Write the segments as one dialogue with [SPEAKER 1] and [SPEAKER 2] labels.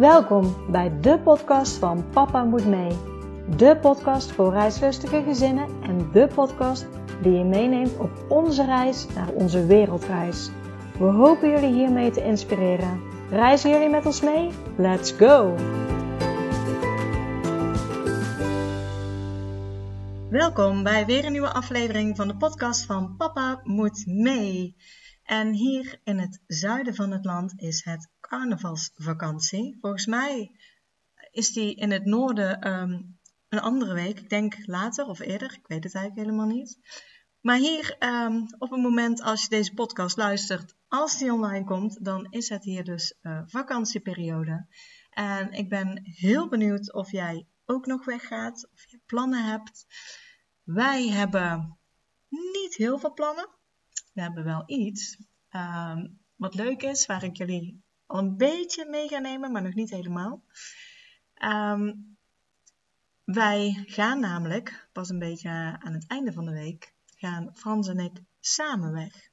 [SPEAKER 1] Welkom bij de podcast van Papa Moet Mee. De podcast voor reislustige gezinnen en de podcast die je meeneemt op onze reis naar onze wereldreis. We hopen jullie hiermee te inspireren. Reizen jullie met ons mee? Let's go! Welkom bij weer een nieuwe aflevering van de podcast van Papa Moet Mee. En hier in het zuiden van het land is het carnavalsvakantie. Volgens mij is die in het noorden ehm, een andere week. Ik denk later of eerder. Ik weet het eigenlijk helemaal niet. Maar hier ehm, op het moment als je deze podcast luistert, als die online komt, dan is het hier dus uh, vakantieperiode. En ik ben heel benieuwd of jij ook nog weggaat, of je plannen hebt. Wij hebben niet heel veel plannen. We hebben wel iets. Ehm, wat leuk is, waar ik jullie een beetje mee ga nemen, maar nog niet helemaal. Ehm, wij gaan namelijk pas een beetje aan het einde van de week, gaan Frans en ik samen weg.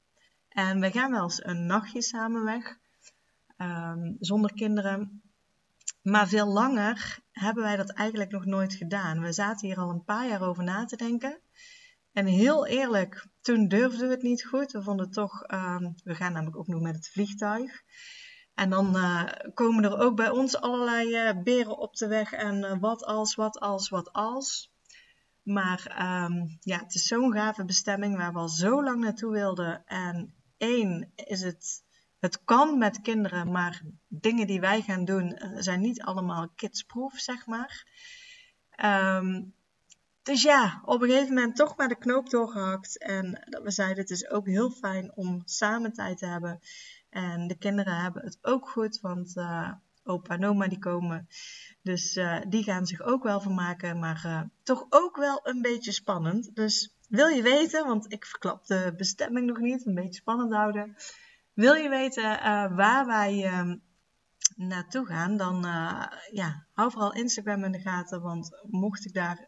[SPEAKER 1] En we gaan wel eens een nachtje samen weg, um, zonder kinderen. Maar veel langer hebben wij dat eigenlijk nog nooit gedaan. We zaten hier al een paar jaar over na te denken. En heel eerlijk, toen durfden we het niet goed. We vonden toch, um, we gaan namelijk ook nog met het vliegtuig. En dan uh, komen er ook bij ons allerlei uh, beren op de weg. En uh, wat als, wat als, wat als. Maar um, ja, het is zo'n gave bestemming waar we al zo lang naartoe wilden. En één is het, het kan met kinderen, maar dingen die wij gaan doen zijn niet allemaal kidsproof, zeg maar. Um, dus ja, op een gegeven moment toch maar de knoop doorgehakt. En dat we zeiden, het is ook heel fijn om samen tijd te hebben. En de kinderen hebben het ook goed, want uh, opa en oma die komen. Dus uh, die gaan zich ook wel vermaken, maar uh, toch ook wel een beetje spannend. Dus wil je weten, want ik verklap de bestemming nog niet, een beetje spannend houden. Wil je weten waar wij ehm, naartoe gaan, dan ja, hou vooral Instagram in de gaten. Want mocht ik daar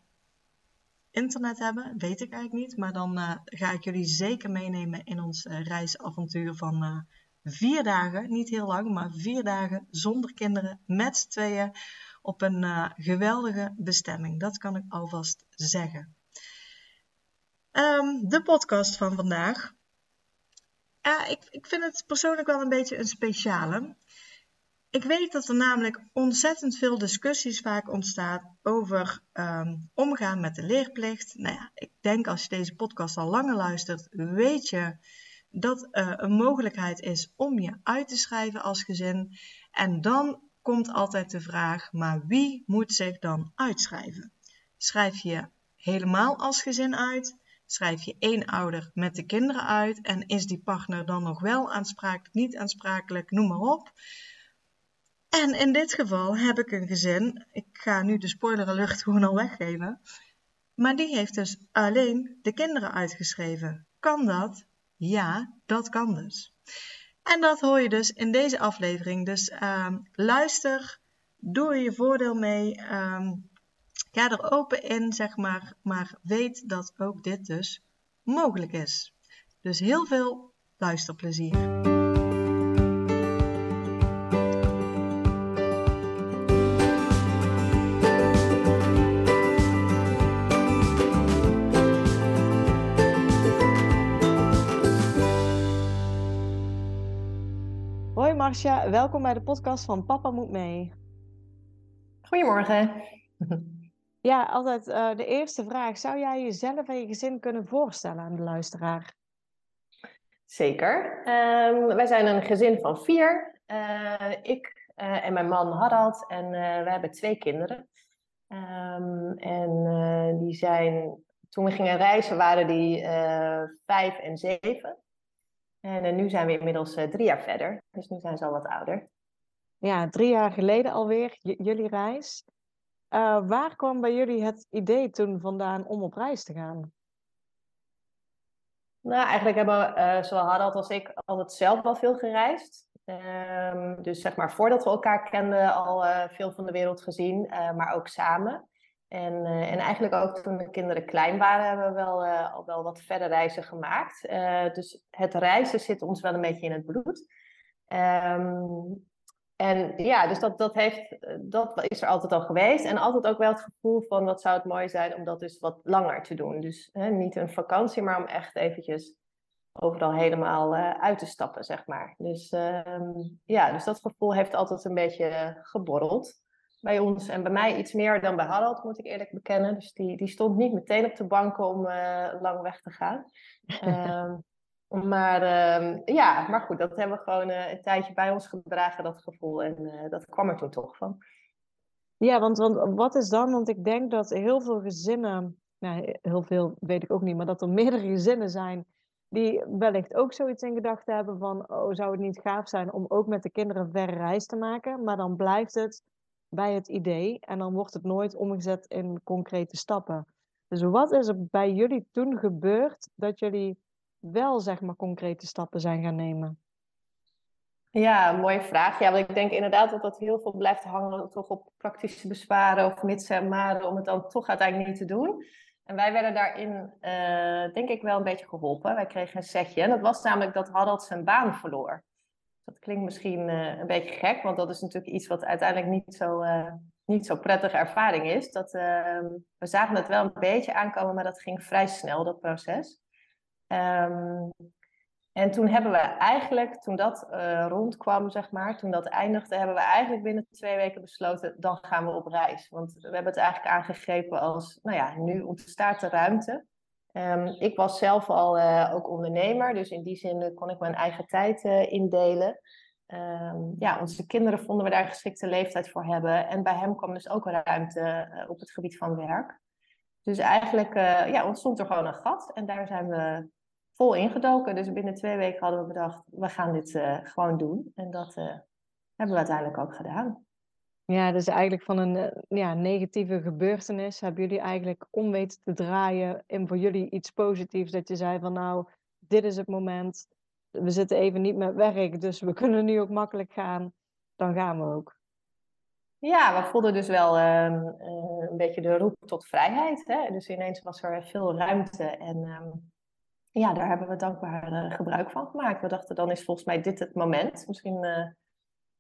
[SPEAKER 1] internet hebben, weet ik eigenlijk niet. Maar dan ga ik jullie zeker meenemen in ons reisavontuur van vier dagen. Niet heel lang, maar vier dagen zonder kinderen, met z'n tweeën, op een geweldige bestemming. Dat kan ik alvast zeggen. Um, de podcast van vandaag. ik, ik vind het persoonlijk wel een beetje een speciale. Ik weet dat er namelijk ontzettend veel discussies vaak ontstaan over um, omgaan met de leerplicht. Nou ja, ik denk als je deze podcast al langer luistert, weet je dat uh, een mogelijkheid is om je uit te schrijven als gezin. En dan komt altijd de vraag, maar wie moet zich dan uitschrijven? Schrijf je helemaal als gezin uit? Schrijf je één ouder met de kinderen uit? En is die partner dan nog wel aansprakelijk, niet aansprakelijk, noem maar op? En in dit geval heb ik een gezin, ik ga nu de spoiler alert gewoon al weggeven, maar die heeft dus alleen de kinderen uitgeschreven. Kan dat? Ja, dat kan dus. En dat hoor je dus in deze aflevering. Dus um, luister, doe je voordeel mee, um, ga er open in, zeg maar, maar weet dat ook dit dus mogelijk is. Dus heel veel luisterplezier. Marcia, welkom bij de podcast van Papa Moet Mee.
[SPEAKER 2] Goedemorgen.
[SPEAKER 1] Ja, altijd uh, de eerste vraag. Zou jij jezelf en je gezin kunnen voorstellen aan de luisteraar?
[SPEAKER 2] Zeker. Um, wij zijn een gezin van vier. Uh, ik uh, en mijn man Harald en we hebben twee kinderen. Um, en die zijn, toen we gingen reizen waren die vijf en zeven. En uh, nu zijn we inmiddels uh, drie jaar verder, dus nu zijn ze al wat ouder.
[SPEAKER 1] Ja, drie jaar geleden alweer, jullie reis. Uh, waar kwam bij jullie het idee toen vandaan om op reis te gaan?
[SPEAKER 2] Nou, eigenlijk hebben zowel Harald als ik altijd zelf wel veel gereisd. Um, dus zeg maar, voordat we elkaar kenden, al veel van de wereld gezien, maar ook samen. En, uh, en eigenlijk ook toen de kinderen klein waren, hebben we wel, uh, al wel wat verder reizen gemaakt. Uh, dus het reizen zit ons wel een beetje in het bloed. Um, en ja, dus dat, dat, heeft, dat is er altijd al geweest. En altijd ook wel het gevoel van wat zou het mooi zijn om dat dus wat langer te doen. Dus hè, niet een vakantie, maar om echt eventjes overal helemaal uit te stappen, zeg maar. Dus ehm, ja, dus dat gevoel heeft altijd een beetje geborreld bij ons. En bij mij iets meer dan bij Harald, moet ik eerlijk bekennen. Dus die, die stond niet meteen op de banken om uh, lang weg te gaan. um, maar uh, ja, maar goed, dat hebben we gewoon uh, een tijdje bij ons gedragen, dat gevoel. En uh, dat kwam er toen toch van.
[SPEAKER 1] Ja, want, want wat is dan? Want ik denk dat heel veel gezinnen, nou, heel veel weet ik ook niet, maar dat er meerdere gezinnen zijn die wellicht ook zoiets in gedachten hebben van, oh, zou het niet gaaf zijn om ook met de kinderen een verre reis te maken? Maar dan blijft het bij het idee en dan wordt het nooit omgezet in concrete stappen. Dus wat is er bij jullie toen gebeurd dat jullie wel zeg maar concrete stappen zijn gaan nemen?
[SPEAKER 2] Ja, mooie vraag. Ja, want ik denk inderdaad dat dat heel veel blijft hangen toch op praktische bezwaren of mits en om het dan toch uiteindelijk niet te doen. En wij werden daarin, uh, denk ik, wel een beetje geholpen. Wij kregen een setje. En dat was namelijk dat Harold zijn baan verloor. Dat klinkt misschien uh, een beetje gek, want dat is natuurlijk iets wat uiteindelijk niet zo, uh, niet zo prettige ervaring is. Dat, ehm, we zagen het wel een beetje aankomen, maar dat ging vrij snel, dat proces. Um, en toen hebben we eigenlijk, toen dat uh, rondkwam, zeg maar, toen dat eindigde, hebben we eigenlijk binnen twee weken besloten, dan gaan we op reis. Want we hebben het eigenlijk aangegrepen als, nou ja, nu ontstaat de ruimte. Um, ik was zelf al uh, ook ondernemer, dus in die zin kon ik mijn eigen tijd uh, indelen. Um, ja, onze kinderen vonden we daar een geschikte leeftijd voor hebben. En bij hem kwam dus ook ruimte op het gebied van werk. Dus eigenlijk ja, ontstond er gewoon een gat en daar zijn we vol ingedoken. Dus binnen twee weken hadden we bedacht, we gaan dit gewoon doen. En dat hebben we uiteindelijk ook gedaan.
[SPEAKER 1] Ja, dus eigenlijk van een uh, ja, negatieve gebeurtenis hebben jullie eigenlijk om weten te draaien in voor jullie iets positiefs. Dat je zei van nou, dit is het moment. We zitten even niet met werk, dus we kunnen nu ook makkelijk gaan. Dan gaan we ook.
[SPEAKER 2] Ja, we voelden dus wel ehm, een beetje de roep tot vrijheid. Hè? Dus ineens was er veel ruimte en um, ja, daar hebben we dankbaar uh, gebruik van gemaakt. We dachten, dan is volgens mij dit het moment. Misschien,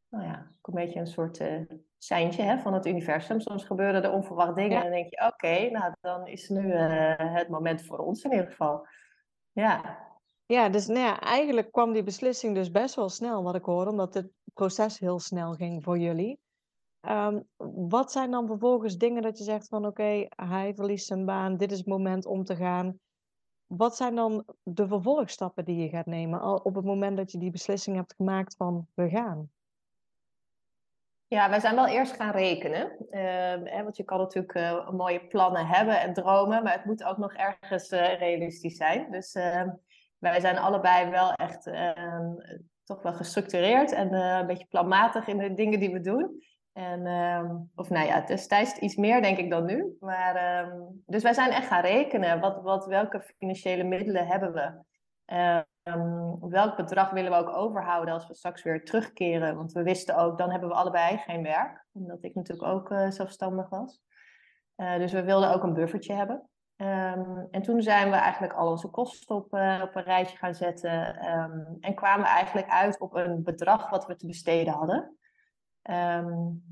[SPEAKER 2] nou ja, een beetje een soort uh, seintje hè, van het universum. Soms gebeuren er onverwacht dingen en dan denk je, oké, nou dan is nu het moment voor ons in ieder geval. Ja.
[SPEAKER 1] Ja, dus nou ja, eigenlijk kwam die beslissing dus best wel snel, wat ik hoorde, omdat het proces heel snel ging voor jullie. Um, wat zijn dan vervolgens dingen dat je zegt van oké, hij verliest zijn baan, dit is het moment om te gaan wat zijn dan de vervolgstappen die je gaat nemen op het moment dat je die beslissing hebt gemaakt van we gaan?
[SPEAKER 2] Ja, wij zijn wel eerst gaan rekenen. Uh, want je kan natuurlijk uh, mooie plannen hebben en dromen, maar het moet ook nog ergens uh, realistisch zijn. Dus ehm, wij zijn allebei wel echt ehm, toch wel gestructureerd en een beetje planmatig in de dingen die we doen. En, of nou ja, destijds iets meer denk ik dan nu. Maar, dus wij zijn echt gaan rekenen. Wat, wat, welke financiële middelen hebben we? Um, welk bedrag willen we ook overhouden als we straks weer terugkeren? Want we wisten ook, dan hebben we allebei geen werk. Omdat ik natuurlijk ook uh, zelfstandig was. Uh, dus we wilden ook een buffertje hebben. Um, en toen zijn we eigenlijk al onze kosten op, uh, op een rijtje gaan zetten. en kwamen we eigenlijk uit op een bedrag wat we te besteden hadden. Um,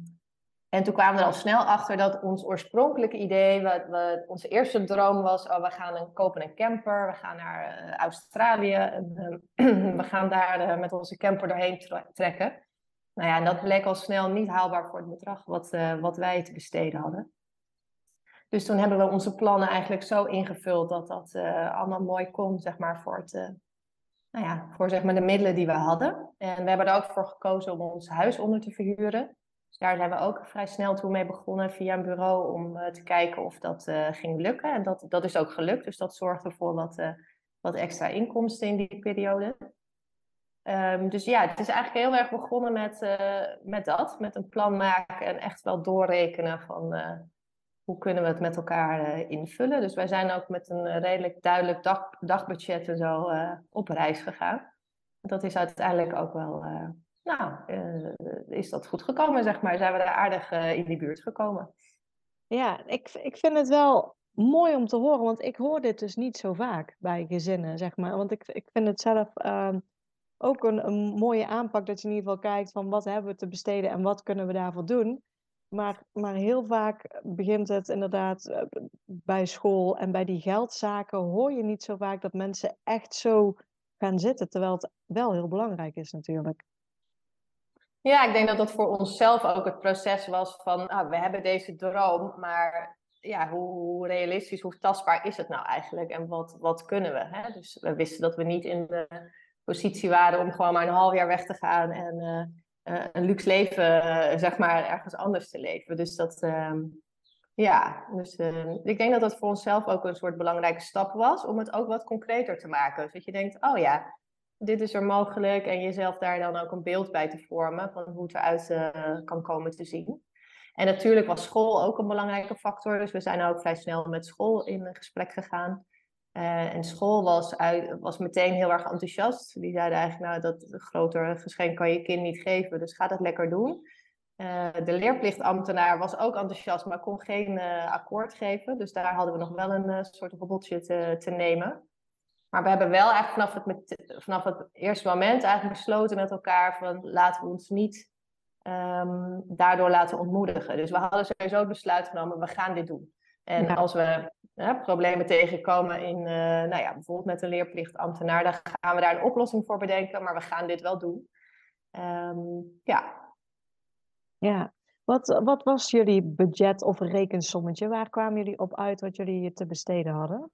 [SPEAKER 2] en toen kwamen we er al snel achter dat ons oorspronkelijke idee, wat, onze eerste droom was, oh, we gaan een, kopen een camper, we gaan naar uh, Australië, en, uh, we gaan daar uh, met onze camper doorheen trekken. Nou ja, en dat bleek al snel niet haalbaar voor het bedrag wat, eh, wat wij te besteden hadden. Dus toen hebben we onze plannen eigenlijk zo ingevuld dat dat allemaal mooi kon, zeg maar, voor het nou ja, voor zeg maar de middelen die we hadden. En we hebben er ook voor gekozen om ons huis onder te verhuren. Daar zijn we ook vrij snel toe mee begonnen via een bureau om uh, te kijken of dat uh, ging lukken. En dat, dat is ook gelukt, dus dat zorgde voor wat, uh, wat extra inkomsten in die periode. Um, dus ja, het is eigenlijk heel erg begonnen met, met dat, met een plan maken en echt wel doorrekenen van hoe kunnen we het met elkaar invullen. Dus wij zijn ook met een redelijk duidelijk dag, dagbudget en zo op reis gegaan. Dat is uiteindelijk ook wel, nou, is dat goed gekomen, zeg maar. Zijn we daar aardig in die buurt gekomen.
[SPEAKER 1] Ja, ik, ik vind het wel mooi om te horen, want ik hoor dit dus niet zo vaak bij gezinnen, zeg maar. Want ik, ik vind het zelf, ehm, ook een, een mooie aanpak dat je in ieder geval kijkt van wat hebben we te besteden en wat kunnen we daarvoor doen. Maar, maar heel vaak begint het inderdaad eh, bij school en bij die geldzaken hoor je niet zo vaak dat mensen echt zo gaan zitten, terwijl het wel heel belangrijk is natuurlijk.
[SPEAKER 2] Ja, ik denk dat dat voor onszelf ook het proces was van, ah, we hebben deze droom, maar ja, hoe, realistisch, hoe tastbaar is het nou eigenlijk en wat, wat kunnen we? Hè? Dus we wisten dat we niet in de positie waren om gewoon maar een half jaar weg te gaan en uh, uh, een luxe leven, uh, zeg maar, ergens anders te leven. Dus dat, ehm, ja, dus ik denk dat dat voor onszelf ook een soort belangrijke stap was om het ook wat concreter te maken. Dus dat je denkt, oh ja, dit is er mogelijk en jezelf daar dan ook een beeld bij te vormen van hoe het eruit uh, kan komen te zien. En natuurlijk was school ook een belangrijke factor, dus we zijn ook vrij snel met school in gesprek gegaan. Uh, en school was, uit, was meteen heel erg enthousiast. Die zeiden eigenlijk, nou, dat groter geschenk kan je kind niet geven, dus ga dat lekker doen. Uh, de leerplichtambtenaar was ook enthousiast, maar kon geen akkoord geven. Dus daar hadden we nog wel een soort hobbeltje te, te nemen. Maar we hebben wel eigenlijk vanaf het, met, vanaf het eerste moment eigenlijk besloten met elkaar van laten we ons niet um, daardoor laten ontmoedigen. Dus we hadden sowieso het besluit genomen, we gaan dit doen. En als we problemen tegenkomen in, uh, nou ja, bijvoorbeeld met een leerplichtambtenaar, dan gaan we daar een oplossing voor bedenken, maar we gaan dit wel doen. Um, ja.
[SPEAKER 1] Ja, wat, wat was jullie budget of rekensommetje? Waar kwamen jullie op uit wat jullie te besteden hadden?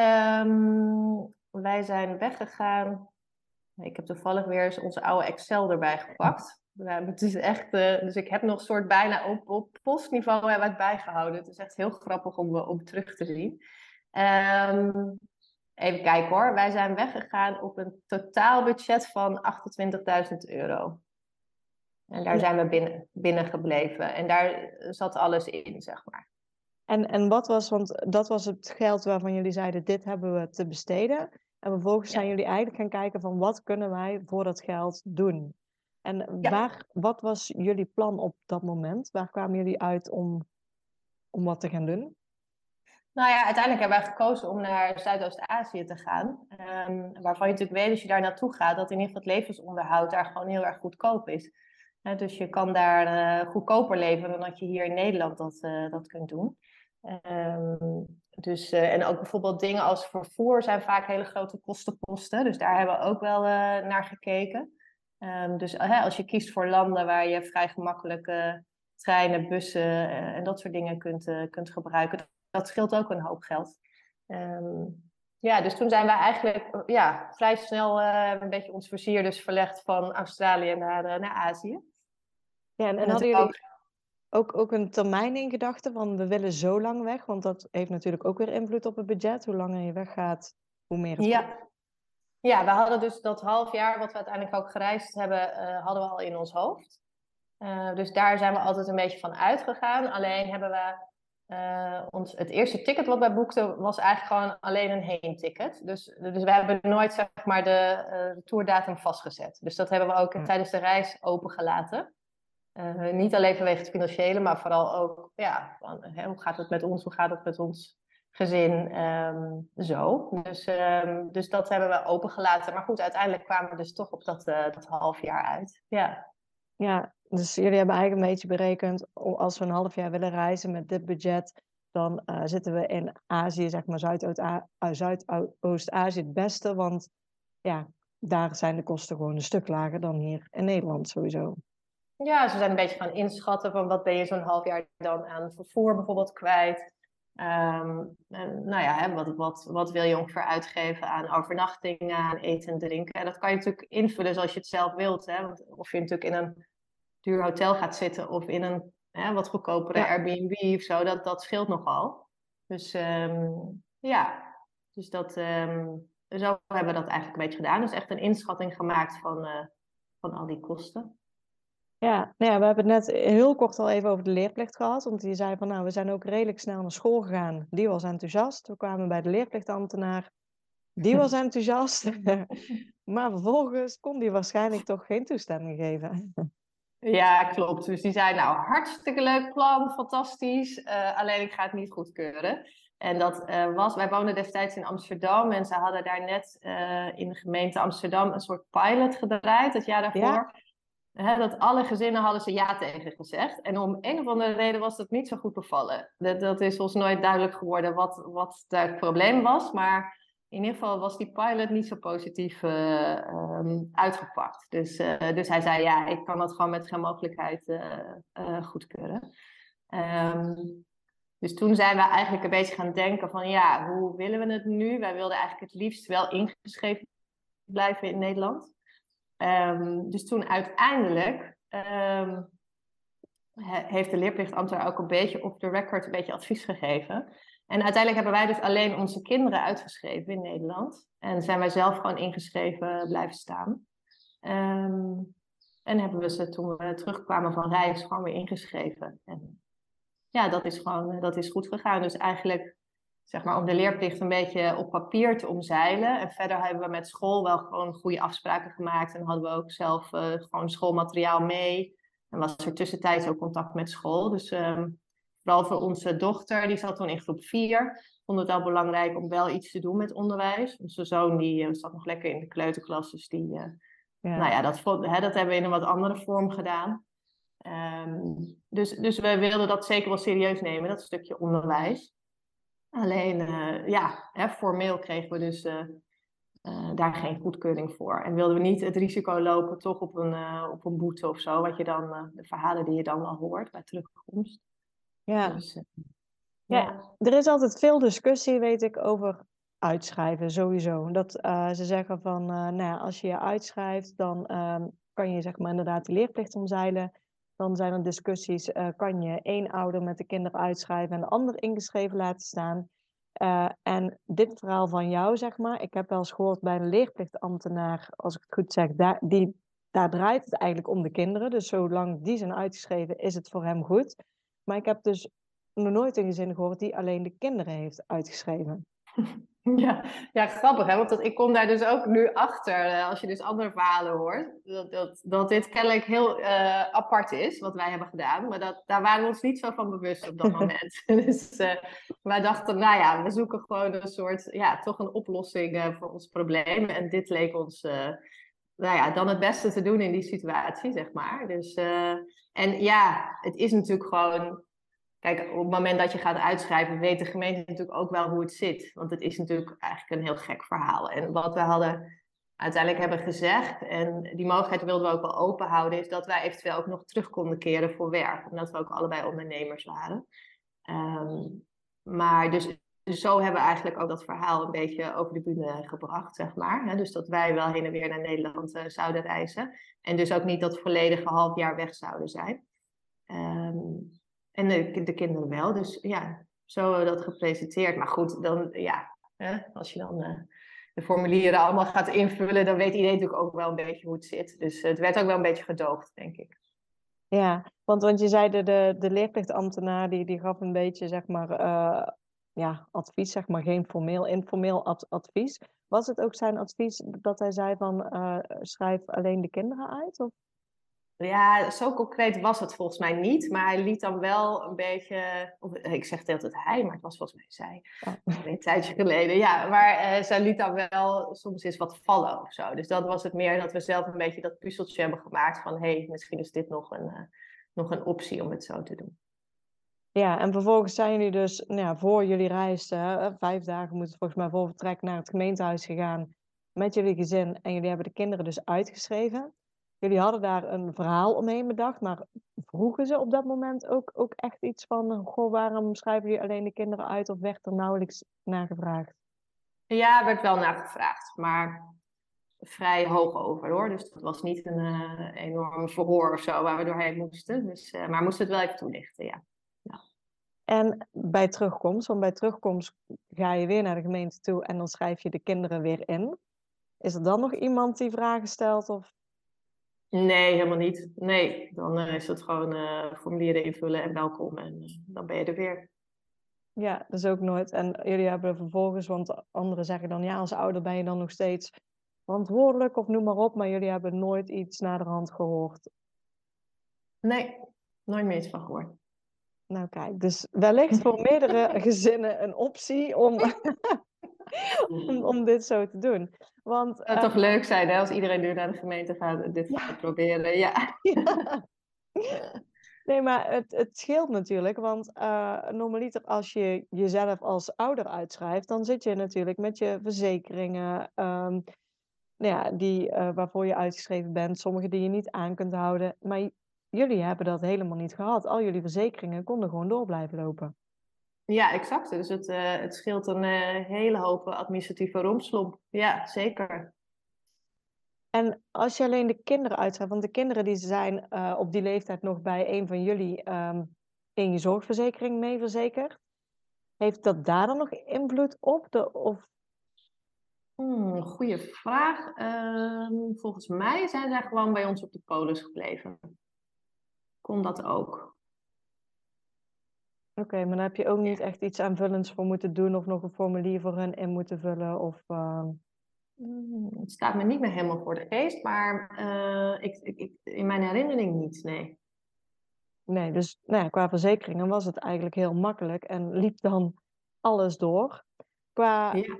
[SPEAKER 2] Um, wij zijn weggegaan. Ik heb toevallig weer eens onze oude Excel erbij gepakt. het is echt, uh, dus ik heb nog soort bijna op, op postniveau hebben het bijgehouden. Het is echt heel grappig om, om terug te zien. Um, even kijken hoor. Wij zijn weggegaan op een totaalbudget van 28.000 euro. En daar zijn we binnen, binnen gebleven. En daar zat alles in, zeg maar.
[SPEAKER 1] En, en wat was, want dat was het geld waarvan jullie zeiden, dit hebben we te besteden. En vervolgens zijn jullie eigenlijk gaan kijken van wat kunnen wij voor dat geld doen. En waar, wat was jullie plan op dat moment? Waar kwamen jullie uit om, om wat te gaan doen?
[SPEAKER 2] Nou ja, uiteindelijk hebben wij gekozen om naar Zuidoost-Azië te gaan. Um, waarvan je natuurlijk weet als je daar naartoe gaat, dat in ieder geval het levensonderhoud daar gewoon heel erg goedkoop is. dus je kan daar uh, goedkoper leven dan dat je hier in Nederland dat, uh, dat kunt doen. Um, dus, uh, en ook bijvoorbeeld dingen als vervoer zijn vaak hele grote kostenposten. Dus daar hebben we ook wel uh, naar gekeken. Um, dus uh, als je kiest voor landen waar je vrij gemakkelijk treinen, bussen en dat soort dingen kunt, kunt gebruiken, dat scheelt ook een hoop geld. Um, ja, dus toen zijn we eigenlijk ja, vrij snel een beetje ons vizier dus verlegd van Australië naar, naar Azië.
[SPEAKER 1] Ja, en, en hadden jullie ook, ook een termijn in gedachten van we willen zo lang weg? Want dat heeft natuurlijk ook weer invloed op het budget. Hoe langer je weggaat, hoe meer het
[SPEAKER 2] Ja. Ja, we hadden dus dat half jaar wat we uiteindelijk ook gereisd hebben, uh, hadden we al in ons hoofd. Uh, dus daar zijn we altijd een beetje van uitgegaan. Alleen hebben we uh, ons, het eerste ticket wat wij boekten was eigenlijk gewoon alleen een heen-ticket. Dus, dus we hebben nooit zeg maar de, de tourdatum vastgezet. Dus dat hebben we ook tijdens de reis opengelaten. Uh, niet alleen vanwege het financiële, maar vooral ook, ja, van, hè, hoe gaat het met ons, hoe gaat het met ons gezin, um, zo. Dus, um, dus dat hebben we opengelaten. Maar goed, uiteindelijk kwamen we dus toch op dat, uh, dat half jaar uit. Ja.
[SPEAKER 1] ja, dus jullie hebben eigenlijk een beetje berekend, als we een half jaar willen reizen met dit budget, dan uh, zitten we in Azië, zeg maar Zuidoost-Azië het beste, want ja, daar zijn de kosten gewoon een stuk lager dan hier in Nederland sowieso.
[SPEAKER 2] Ja, ze zijn een beetje gaan inschatten van wat ben je zo'n half jaar dan aan vervoer bijvoorbeeld kwijt. Um, en, nou ja, hè, wat, wat, wat wil je ongeveer uitgeven aan overnachtingen, aan eten en drinken. En dat kan je natuurlijk invullen zoals je het zelf wilt. Hè? Want of je natuurlijk in een duur hotel gaat zitten of in een hè, wat goedkopere Airbnb of zo, dat, dat scheelt nogal. Dus um, ja, dus dat, um, zo hebben we dat eigenlijk een beetje gedaan. Dus echt een inschatting gemaakt van, uh, van al die kosten.
[SPEAKER 1] Ja, nou ja, we hebben het net heel kort al even over de leerplicht gehad. Want die zei van, nou, we zijn ook redelijk snel naar school gegaan. Die was enthousiast. We kwamen bij de leerplichtambtenaar. Die was enthousiast. maar vervolgens kon die waarschijnlijk toch geen toestemming geven.
[SPEAKER 2] Ja, klopt. Dus die zei, nou, hartstikke leuk plan, fantastisch. Uh, alleen ik ga het niet goedkeuren. En dat uh, was, wij woonden destijds in Amsterdam en ze hadden daar net uh, in de gemeente Amsterdam een soort pilot gedraaid, het jaar daarvoor. Ja. Dat alle gezinnen hadden ze ja tegen gezegd. En om een of andere reden was dat niet zo goed bevallen. Dat, dat is ons nooit duidelijk geworden wat, wat het probleem was. Maar in ieder geval was die pilot niet zo positief uh, um, uitgepakt. Dus, dus hij zei, ja, ik kan dat gewoon met geen mogelijkheid goedkeuren. Um, dus toen zijn we eigenlijk een beetje gaan denken van ja, hoe willen we het nu? Wij wilden eigenlijk het liefst wel ingeschreven blijven in Nederland. Um, dus toen uiteindelijk um, heeft de leerplichtambtenaar ook een beetje op de record een beetje advies gegeven. En uiteindelijk hebben wij dus alleen onze kinderen uitgeschreven in Nederland. En zijn wij zelf gewoon ingeschreven blijven staan. Um, en hebben we ze toen we terugkwamen van reis gewoon weer ingeschreven. En ja, dat is gewoon dat is goed gegaan. Dus eigenlijk, zeg maar, om de leerplicht een beetje op papier te omzeilen. En verder hebben we met school wel gewoon goede afspraken gemaakt. En hadden we ook zelf uh, gewoon schoolmateriaal mee. En was er tussentijds ook contact met school. Dus um, vooral voor onze dochter, die zat toen in groep 4, vond het wel belangrijk om wel iets te doen met onderwijs. Onze zoon die uh, zat nog lekker in de kleuterklas, dus die, uh, ja. nou ja, dat, hè, dat hebben we in een wat andere vorm gedaan. Um, dus, dus we wilden dat zeker wel serieus nemen, dat stukje onderwijs. Alleen, uh, ja, hè, formeel kregen we dus uh, uh, daar geen goedkeuring voor. En wilden we niet het risico lopen toch op een, op een boete of zo, wat je dan, de verhalen die je dan al hoort bij terugkomst.
[SPEAKER 1] Ja. Dus, ja. ja, er is altijd veel discussie, weet ik, over uitschrijven, sowieso. Dat ze zeggen van, nou ja, als je je uitschrijft, dan ehm, kan je zeg maar inderdaad de leerplicht omzeilen. Dan zijn er discussies, uh, kan je één ouder met de kinderen uitschrijven en de ander ingeschreven laten staan? Uh, en dit verhaal van jou, zeg maar, ik heb wel eens gehoord bij een leerplichtambtenaar, als ik het goed zeg, daar, die, daar draait het eigenlijk om de kinderen. Dus zolang die zijn uitgeschreven, is het voor hem goed. Maar ik heb dus nog nooit een gezin gehoord die alleen de kinderen heeft uitgeschreven.
[SPEAKER 2] Ja, ja, grappig hè, want dat, ik kom daar dus ook nu achter, uh, als je dus andere verhalen hoort, dat, dat, dat dit kennelijk heel uh, apart is, wat wij hebben gedaan. Maar dat, daar waren we ons niet zo van bewust op dat moment. dus uh, wij dachten, nou ja, we zoeken gewoon een soort, ja, toch een oplossing voor ons probleem. En dit leek ons, nou ja, dan het beste te doen in die situatie, zeg maar. Dus, en ja, het is natuurlijk gewoon Kijk, op het moment dat je gaat uitschrijven, weet de gemeente natuurlijk ook wel hoe het zit. Want het is natuurlijk eigenlijk een heel gek verhaal. En wat we hadden uiteindelijk hebben gezegd, en die mogelijkheid wilden we ook wel open houden, is dat wij eventueel ook nog terug konden keren voor werk. Omdat we ook allebei ondernemers waren. Um, maar dus, dus zo hebben we eigenlijk ook dat verhaal een beetje over de bühne gebracht, zeg maar. dus dat wij wel heen en weer naar Nederland uh, zouden reizen. En dus ook niet dat volledige half jaar weg zouden zijn. Um, en de, de kinderen wel. Dus ja, zo dat gepresenteerd. Maar goed, dan ja, hè, als je dan uh, de formulieren allemaal gaat invullen, dan weet iedereen natuurlijk ook wel een beetje hoe het zit. Dus het werd ook wel een beetje gedoogd, denk ik.
[SPEAKER 1] Ja, want, want je zei de, de, de leerplichtambtenaar die, die gaf een beetje zeg maar, uh, ja, advies, zeg maar geen formeel, informeel ad, advies. Was het ook zijn advies dat hij zei van uh, schrijf alleen de kinderen uit? Of?
[SPEAKER 2] Ja, zo concreet was het volgens mij niet. Maar hij liet dan wel een beetje. Of, ik zeg het altijd hij, maar het was volgens mij zij. Oh. Een tijdje geleden. Ja, maar uh, zij liet dan wel soms eens wat vallen of zo. Dus dat was het meer dat we zelf een beetje dat puzzeltje hebben gemaakt. Van hé, hey, misschien is dit nog een, uh, nog een optie om het zo te doen.
[SPEAKER 1] Ja, en vervolgens zijn jullie dus nou ja, voor jullie reis, uh, vijf dagen moeten volgens mij voor vertrek naar het gemeentehuis gegaan met jullie gezin. En jullie hebben de kinderen dus uitgeschreven. Jullie hadden daar een verhaal omheen bedacht, maar vroegen ze op dat moment ook, ook echt iets van, goh, waarom schrijven jullie alleen de kinderen uit of werd er nauwelijks naar gevraagd?
[SPEAKER 2] Ja, er werd wel naar gevraagd, maar vrij hoog over hoor. Dus dat was niet een uh, enorm verhoor of zo waar we doorheen moesten. Dus, uh, maar moesten het wel even toelichten, ja. ja.
[SPEAKER 1] En bij terugkomst, want bij terugkomst ga je weer naar de gemeente toe en dan schrijf je de kinderen weer in. Is er dan nog iemand die vragen stelt of
[SPEAKER 2] Nee, helemaal niet. Nee, dan uh, is het gewoon uh, formulieren invullen en welkom en uh, dan ben je er weer.
[SPEAKER 1] Ja, dat is ook nooit. En jullie hebben vervolgens, want anderen zeggen dan ja, als ouder ben je dan nog steeds verantwoordelijk of noem maar op, maar jullie hebben nooit iets naar de hand gehoord.
[SPEAKER 2] Nee, nooit meer iets van gehoord.
[SPEAKER 1] Nou kijk, dus wellicht voor meerdere gezinnen een optie om, om, om dit zo te doen. Want,
[SPEAKER 2] Het zou toch
[SPEAKER 1] ehm,
[SPEAKER 2] leuk zijn hè, als iedereen nu naar de gemeente gaat dit
[SPEAKER 1] Ja.
[SPEAKER 2] gaat proberen. Ja.
[SPEAKER 1] ja. Nee, maar het, het scheelt natuurlijk, want eh normaliter als je jezelf als ouder uitschrijft, dan zit je natuurlijk met je verzekeringen, ehm, nou ja, die, eh, waarvoor je uitgeschreven bent, sommige die je niet aan kunt houden. Maar jullie hebben dat helemaal niet gehad. Al jullie verzekeringen konden gewoon door blijven lopen.
[SPEAKER 2] Ja, exact. Dus het, eh, het scheelt een eh, hele hoop administratieve rompslomp. Ja, zeker.
[SPEAKER 1] En als je alleen de kinderen uitschrijft, want de kinderen die zijn eh, op die leeftijd nog bij een van jullie ehm, in je zorgverzekering mee verzekerd, heeft dat daar dan nog invloed op? De, of
[SPEAKER 2] Hmm, goeie vraag. Ehm, volgens mij zijn zij gewoon bij ons op de polis gebleven. Kon dat ook?
[SPEAKER 1] Oké, maar dan heb je ook niet echt iets aanvullends voor moeten doen of nog een formulier voor hen in moeten vullen. Of, ehm,
[SPEAKER 2] Hmm, het staat me niet meer helemaal voor de geest, maar eh, ik, ik, ik, in mijn herinnering niet, nee.
[SPEAKER 1] Nee, dus nou ja, qua verzekeringen was het eigenlijk heel makkelijk en liep dan alles door. Qua,
[SPEAKER 2] Ja.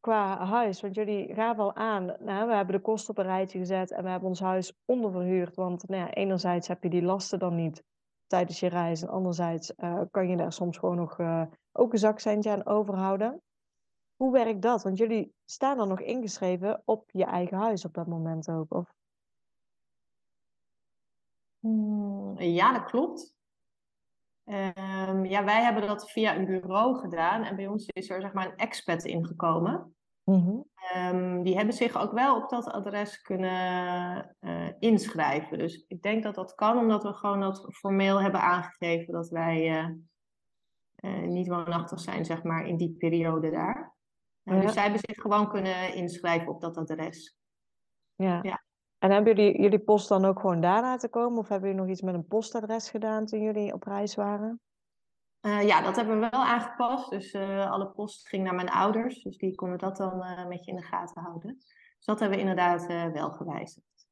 [SPEAKER 1] qua huis, want jullie gaven al aan, nou, we hebben de kosten op een rijtje gezet en we hebben ons huis onderverhuurd. Want nou ja, enerzijds heb je die lasten dan niet tijdens je reis en anderzijds eh, kan je daar soms gewoon nog eh, ook een zakcentje aan overhouden. Hoe werkt dat? Want jullie staan dan nog ingeschreven op je eigen huis op dat moment ook. Of...
[SPEAKER 2] Hmm, ja, dat klopt. Ehm, ja, wij hebben dat via een bureau gedaan en bij ons is er zeg maar een expat ingekomen. Ehm, die hebben zich ook wel op dat adres kunnen eh, inschrijven. Dus ik denk dat dat kan, omdat we gewoon dat formeel hebben aangegeven dat wij eh, eh, niet woonachtig zijn, zeg maar, in die periode daar.
[SPEAKER 1] Ja.
[SPEAKER 2] Dus zij hebben zich gewoon kunnen inschrijven op dat adres.
[SPEAKER 1] Ja.
[SPEAKER 2] Ja.
[SPEAKER 1] En hebben jullie jullie post dan ook gewoon daar laten komen? Of hebben jullie nog iets met een postadres gedaan toen jullie op reis waren?
[SPEAKER 2] Eh, ja, dat hebben we wel aangepast. Dus eh, alle post ging naar mijn ouders. Dus die konden dat dan eh, met je in de gaten houden. Dus dat hebben we inderdaad wel gewijzigd.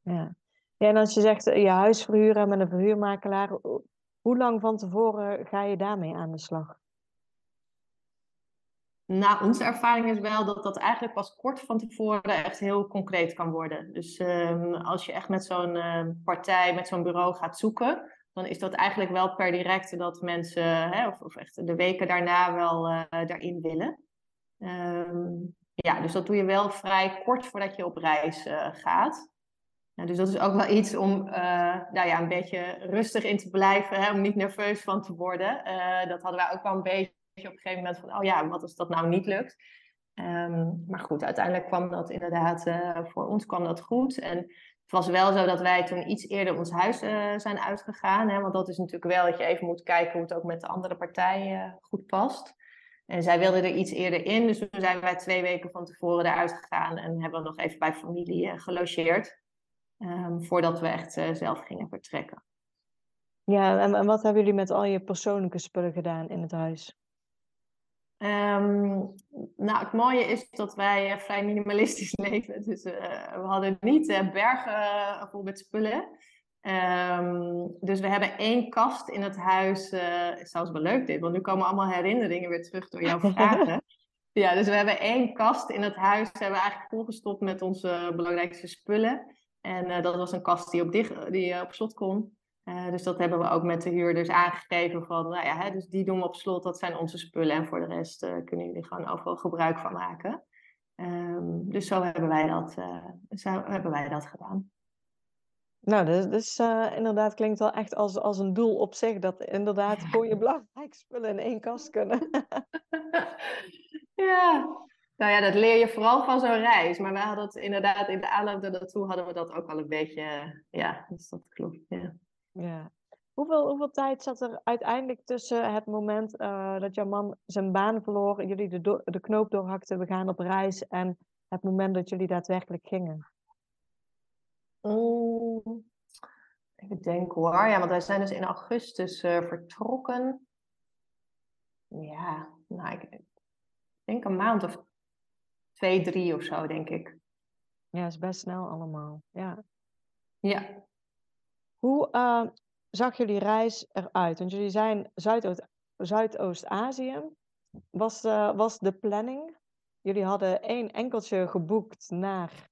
[SPEAKER 1] Ja. Ja, en als je zegt je huis verhuren met een verhuurmakelaar, ho- hoe lang van tevoren ga je daarmee aan de slag?
[SPEAKER 2] Nou, onze ervaring is wel dat dat eigenlijk pas kort van tevoren echt heel concreet kan worden. Dus ehm, als je echt met zo'n partij, met zo'n bureau gaat zoeken, dan is dat eigenlijk wel per direct dat mensen, hè, of, of echt de weken daarna wel eh, daarin willen. Ehm, ja, dus dat doe je wel vrij kort voordat je op reis eh, gaat. Ja, dus dat is ook wel iets om eh, nou ja, een beetje rustig in te blijven, hè, om niet nerveus van te worden. Dat hadden wij ook wel een beetje op een gegeven moment van, oh ja, wat als dat nou niet lukt? Ehm, maar goed, uiteindelijk kwam dat inderdaad, voor ons kwam dat goed. En was wel zo dat wij toen iets eerder ons huis eh, zijn uitgegaan. Hè, want dat is natuurlijk wel dat je even moet kijken hoe het ook met de andere partij eh, goed past. En zij wilden er iets eerder in, dus toen zijn wij twee weken van tevoren eruit gegaan en hebben we nog even bij familie eh, gelogeerd. ehm, voordat we echt zelf gingen vertrekken.
[SPEAKER 1] Ja, en, en wat hebben jullie met al je persoonlijke spullen gedaan in het huis?
[SPEAKER 2] Ehm, nou, het mooie is dat wij eh, vrij minimalistisch leven. Dus eh, we hadden niet eh, bergen vol met spullen. Ehm, dus we hebben één kast in het huis. eh is zelfs wel leuk dit, want nu komen allemaal herinneringen weer terug door jouw vragen. Ja, dus we hebben één kast in het huis. Hebben we eigenlijk volgestopt met onze belangrijkste spullen. En dat was een kast die op, dicht, die, op slot kon. Eh, dus dat hebben we ook met de huurders aangegeven van, nou ja, hè, dus die doen we op slot, dat zijn onze spullen en voor de rest eh, kunnen jullie gewoon overal gebruik van maken. Ehm, dus zo hebben wij dat, eh, zo hebben wij dat gedaan.
[SPEAKER 1] Nou, dus, dus inderdaad klinkt wel echt als, als een doel op zich, dat inderdaad gewoon je belangrijke spullen in één kast kunnen.
[SPEAKER 2] ja, nou ja, dat leer je vooral van zo'n reis. Maar wij hadden het inderdaad in de aanloop daartoe hadden we dat ook al een beetje, ja, dus dat klopt. Ja.
[SPEAKER 1] Ja. Hoeveel, hoeveel tijd zat er uiteindelijk tussen het moment eh, dat jouw man zijn baan verloor, jullie de, do- de knoop doorhakten, we gaan op reis, en het moment dat jullie daadwerkelijk gingen?
[SPEAKER 2] Mm, even denken hoor. Ja, want wij zijn dus in augustus eh, vertrokken. Ja, nou, ik denk een maand of twee, drie of zo, denk ik.
[SPEAKER 1] Ja, is best snel allemaal. Ja.
[SPEAKER 2] Ja.
[SPEAKER 1] Hoe, eh, zag jullie reis eruit? Want jullie zijn Zuidoost- Zuidoost-Azië. Was, eh, was de planning? Jullie hadden één enkeltje geboekt naar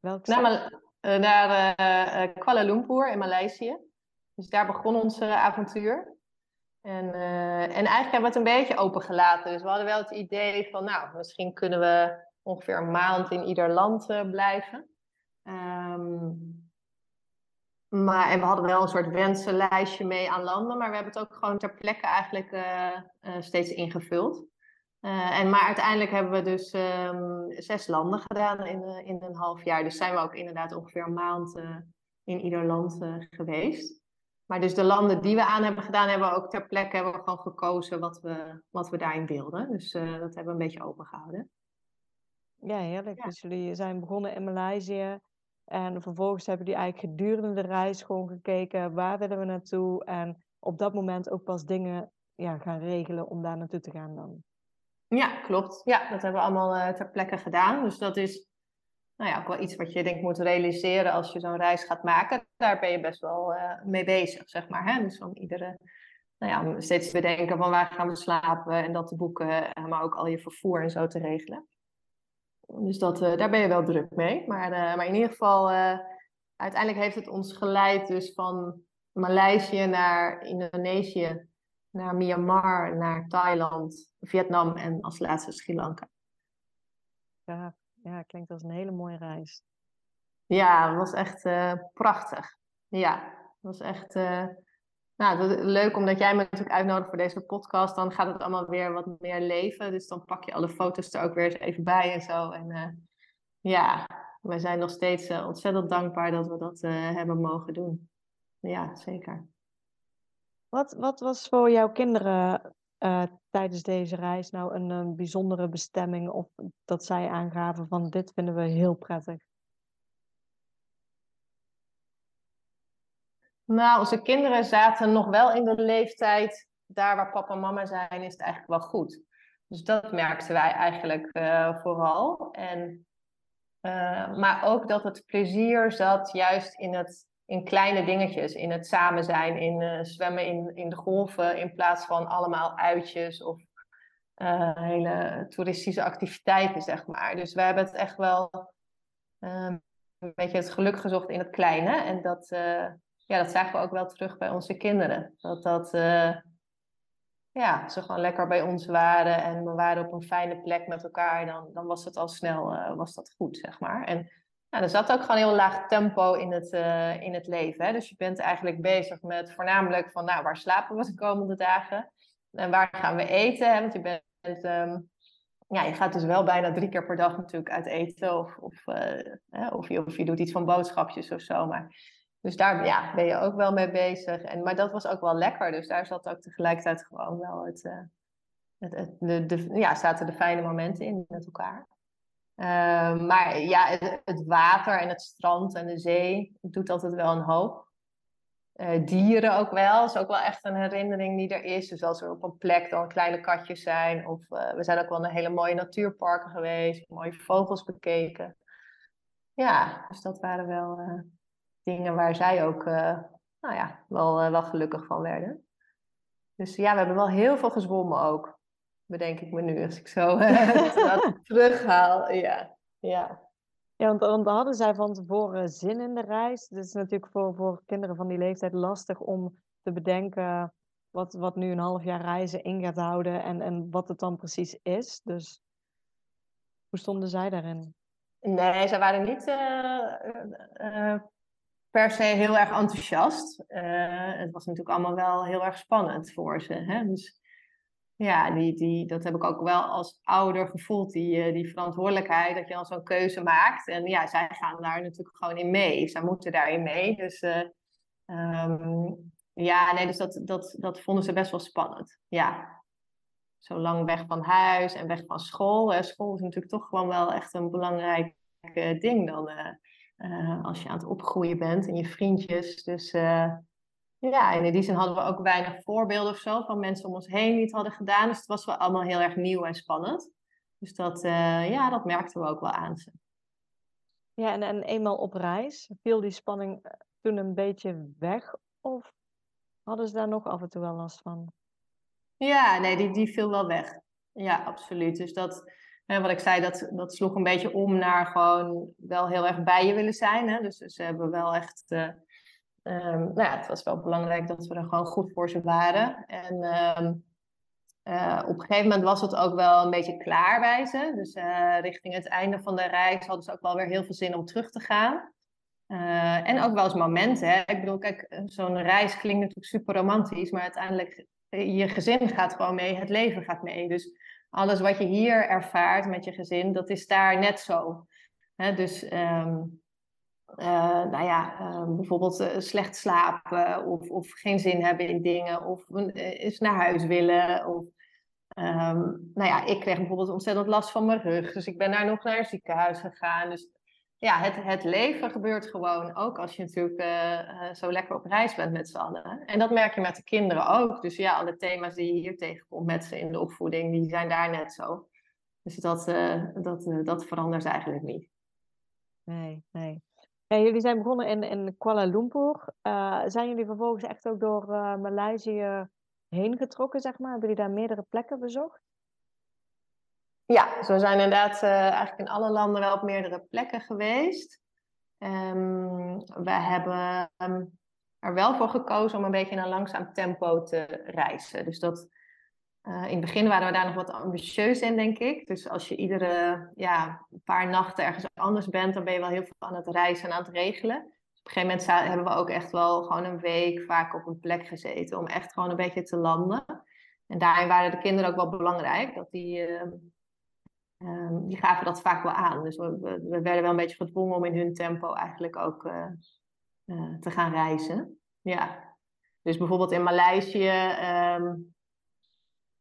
[SPEAKER 1] welk
[SPEAKER 2] Naar? Mal- eh, naar Kuala Lumpur in Maleisië. Dus daar begon ons avontuur. En, en eigenlijk hebben we het een beetje opengelaten. Dus we hadden wel het idee van, nou, misschien kunnen we ongeveer een maand in ieder land blijven. Ehm, maar, en we hadden wel een soort wensenlijstje mee aan landen, maar we hebben het ook gewoon ter plekke eigenlijk eh, eh, steeds ingevuld. Eh, en, maar uiteindelijk hebben we dus ehm, zes landen gedaan in, in een half jaar. Dus zijn we ook inderdaad ongeveer een maand in ieder land geweest. Maar dus de landen die we aan hebben gedaan, hebben we ook ter plekke hebben we gewoon gekozen wat we, wat we daarin wilden. Dus dat hebben we een beetje open gehouden.
[SPEAKER 1] Ja, heerlijk.
[SPEAKER 2] Ja.
[SPEAKER 1] Dus jullie zijn begonnen in Maleisië. En vervolgens hebben jullie eigenlijk gedurende de reis gewoon gekeken waar willen we naartoe. En op dat moment ook pas dingen ja, gaan regelen om daar naartoe te gaan dan.
[SPEAKER 2] Ja, klopt. Ja, dat hebben we allemaal eh, ter plekke gedaan. Dus dat is nou ja, ook wel iets wat je denk moet realiseren als je zo'n reis gaat maken. Daar ben je best wel eh, mee bezig, zeg maar. Hè? Dus om iedere, nou ja, steeds te bedenken van waar gaan we slapen en dat te boeken, eh, maar ook al je vervoer en zo te regelen. Dus dat, eh, daar ben je wel druk mee. Maar, eh, maar in ieder geval, eh, uiteindelijk heeft het ons geleid dus van Maleisië naar Indonesië, naar Myanmar, naar Thailand, Vietnam en als laatste Sri Lanka.
[SPEAKER 1] Ja, ja, klinkt als een hele mooie reis.
[SPEAKER 2] Ja, het was echt prachtig. Ja, het was echt nou, dat, leuk omdat jij me natuurlijk uitnodigt voor deze podcast. Dan gaat het allemaal weer wat meer leven. Dus dan pak je alle foto's er ook weer eens even bij en zo. En eh, ja, wij zijn nog steeds eh, ontzettend dankbaar dat we dat eh, hebben mogen doen. Ja, zeker.
[SPEAKER 1] Wat, wat was voor jouw kinderen tijdens deze reis nou een, een bijzondere bestemming? Of dat zij aangaven van dit vinden we heel prettig?
[SPEAKER 2] Nou, onze kinderen zaten nog wel in de leeftijd, daar waar papa en mama zijn, is het eigenlijk wel goed. Dus dat merkten wij eigenlijk eh, vooral. En, eh, maar ook dat het plezier zat juist in, het, in kleine dingetjes, in het samen zijn, in eh, zwemmen in, in de golven, in plaats van allemaal uitjes of hele toeristische activiteiten, zeg maar. Dus we hebben het echt wel een beetje het geluk gezocht in het kleine. En dat, ja, dat zagen we ook wel terug bij onze kinderen. Dat, dat eh, ja, ze gewoon lekker bij ons waren en we waren op een fijne plek met elkaar. Dan, dan was het al snel eh, was dat goed, zeg maar. En ja, er zat ook gewoon heel laag tempo in het, eh, in het leven. Hè? Dus je bent eigenlijk bezig met voornamelijk van, nou, waar slapen we de komende dagen? En waar gaan we eten? Want je bent... ehm, ja, je gaat dus wel bijna drie keer per dag natuurlijk uit eten. Of, of, of, je, of je doet iets van boodschapjes of zo. Maar, dus daar ja, ben je ook wel mee bezig. En, maar dat was ook wel lekker. Dus daar zat ook tegelijkertijd gewoon wel het... eh, het, de, de, ja, zaten de fijne momenten in met elkaar. Ehm, maar ja, het, water en het strand en de zee doet altijd wel een hoop. Eh, dieren ook wel. Is ook wel echt een herinnering die er is. Dus als er op een plek dan kleine katjes zijn. Of eh, we zijn ook wel naar hele mooie natuurparken geweest. Mooie vogels bekeken. Ja, dus dat waren wel dingen waar zij ook eh, nou ja, wel, eh, wel gelukkig van werden. Dus ja, we hebben wel heel veel gezwommen ook. Bedenk ik me nu als ik zo eh, dat terughaal. Ja, ja.
[SPEAKER 1] Ja, want, want hadden zij van tevoren zin in de reis? Het is natuurlijk voor, voor kinderen van die leeftijd lastig om te bedenken wat, wat nu een half jaar reizen in gaat houden en, en wat het dan precies is. Dus hoe stonden zij daarin?
[SPEAKER 2] Nee, ze waren niet eh, eh, per se heel erg enthousiast. Eh, het was natuurlijk allemaal wel heel erg spannend voor ze. Hè? Dus ja, die, die, dat heb ik ook wel als ouder gevoeld, die, eh, die verantwoordelijkheid, dat je dan zo'n keuze maakt. En ja, zij gaan daar natuurlijk gewoon in mee. Zij moeten daarin mee. Dus eh, ehm, ja, nee, dus dat, dat, dat vonden ze best wel spannend. Ja. Zo lang weg van huis en weg van school. Hè. School is natuurlijk toch gewoon wel echt een belangrijk ding dan. Eh, als je aan het opgroeien bent en je vriendjes. Dus eh, ja, en in die zin hadden we ook weinig voorbeelden of zo van mensen om ons heen die het hadden gedaan. Dus het was wel allemaal heel erg nieuw en spannend. Dus dat, eh, ja, dat merkten we ook wel aan ze.
[SPEAKER 1] Ja, en, en eenmaal op reis, viel die spanning toen een beetje weg? Of hadden ze daar nog af en toe wel last van?
[SPEAKER 2] Ja, nee, die, die viel wel weg. Ja, absoluut. Dus dat, hè, wat ik zei, dat, dat sloeg een beetje om naar gewoon wel heel erg bij je willen zijn. Hè? Dus ze hebben wel echt. Uh, nou ja, het was wel belangrijk dat we er gewoon goed voor ze waren. En ehm, uh, op een gegeven moment was het ook wel een beetje klaar bij ze. Dus uh, richting het einde van de reis hadden ze ook wel weer heel veel zin om terug te gaan. En ook wel eens momenten. Hè? Ik bedoel, kijk, zo'n reis klinkt natuurlijk super romantisch, maar uiteindelijk, je gezin gaat gewoon mee, het leven gaat mee. Dus alles wat je hier ervaart met je gezin, dat is daar net zo. Dus um, nou ja, uh, bijvoorbeeld uh, slecht slapen of, of geen zin hebben in dingen of eens naar huis willen. Of, um, nou ja, ik kreeg bijvoorbeeld ontzettend last van mijn rug, dus ik ben daar nog naar het ziekenhuis gegaan. Dus ja, het, het leven gebeurt gewoon ook als je natuurlijk uh, zo lekker op reis bent met z'n allen. En dat merk je met de kinderen ook. Dus ja, alle thema's die je hier tegenkomt met ze in de opvoeding, die zijn daar net zo. Dus dat, dat, dat verandert eigenlijk niet.
[SPEAKER 1] Nee, nee. Ja, jullie zijn begonnen in, in Kuala Lumpur. Zijn jullie vervolgens echt ook door Maleisië heen getrokken, zeg maar? Hebben jullie daar meerdere plekken bezocht?
[SPEAKER 2] Ja, zo zijn inderdaad uh, eigenlijk in alle landen wel op meerdere plekken geweest. Um, we hebben um, er wel voor gekozen om een beetje in een langzaam tempo te reizen. Dus dat uh, in het begin waren we daar nog wat ambitieus in, denk ik. Dus als je iedere ja, paar nachten ergens anders bent, dan ben je wel heel veel aan het reizen en aan het regelen. Dus op een gegeven moment hebben we ook echt wel gewoon een week vaak op een plek gezeten om echt gewoon een beetje te landen. En daarin waren de kinderen ook wel belangrijk. Dat die, uh, um, die gaven dat vaak wel aan. Dus we, we, werden wel een beetje gedwongen om in hun tempo eigenlijk ook uh, te gaan reizen. Ja. Dus bijvoorbeeld in Maleisië. Um,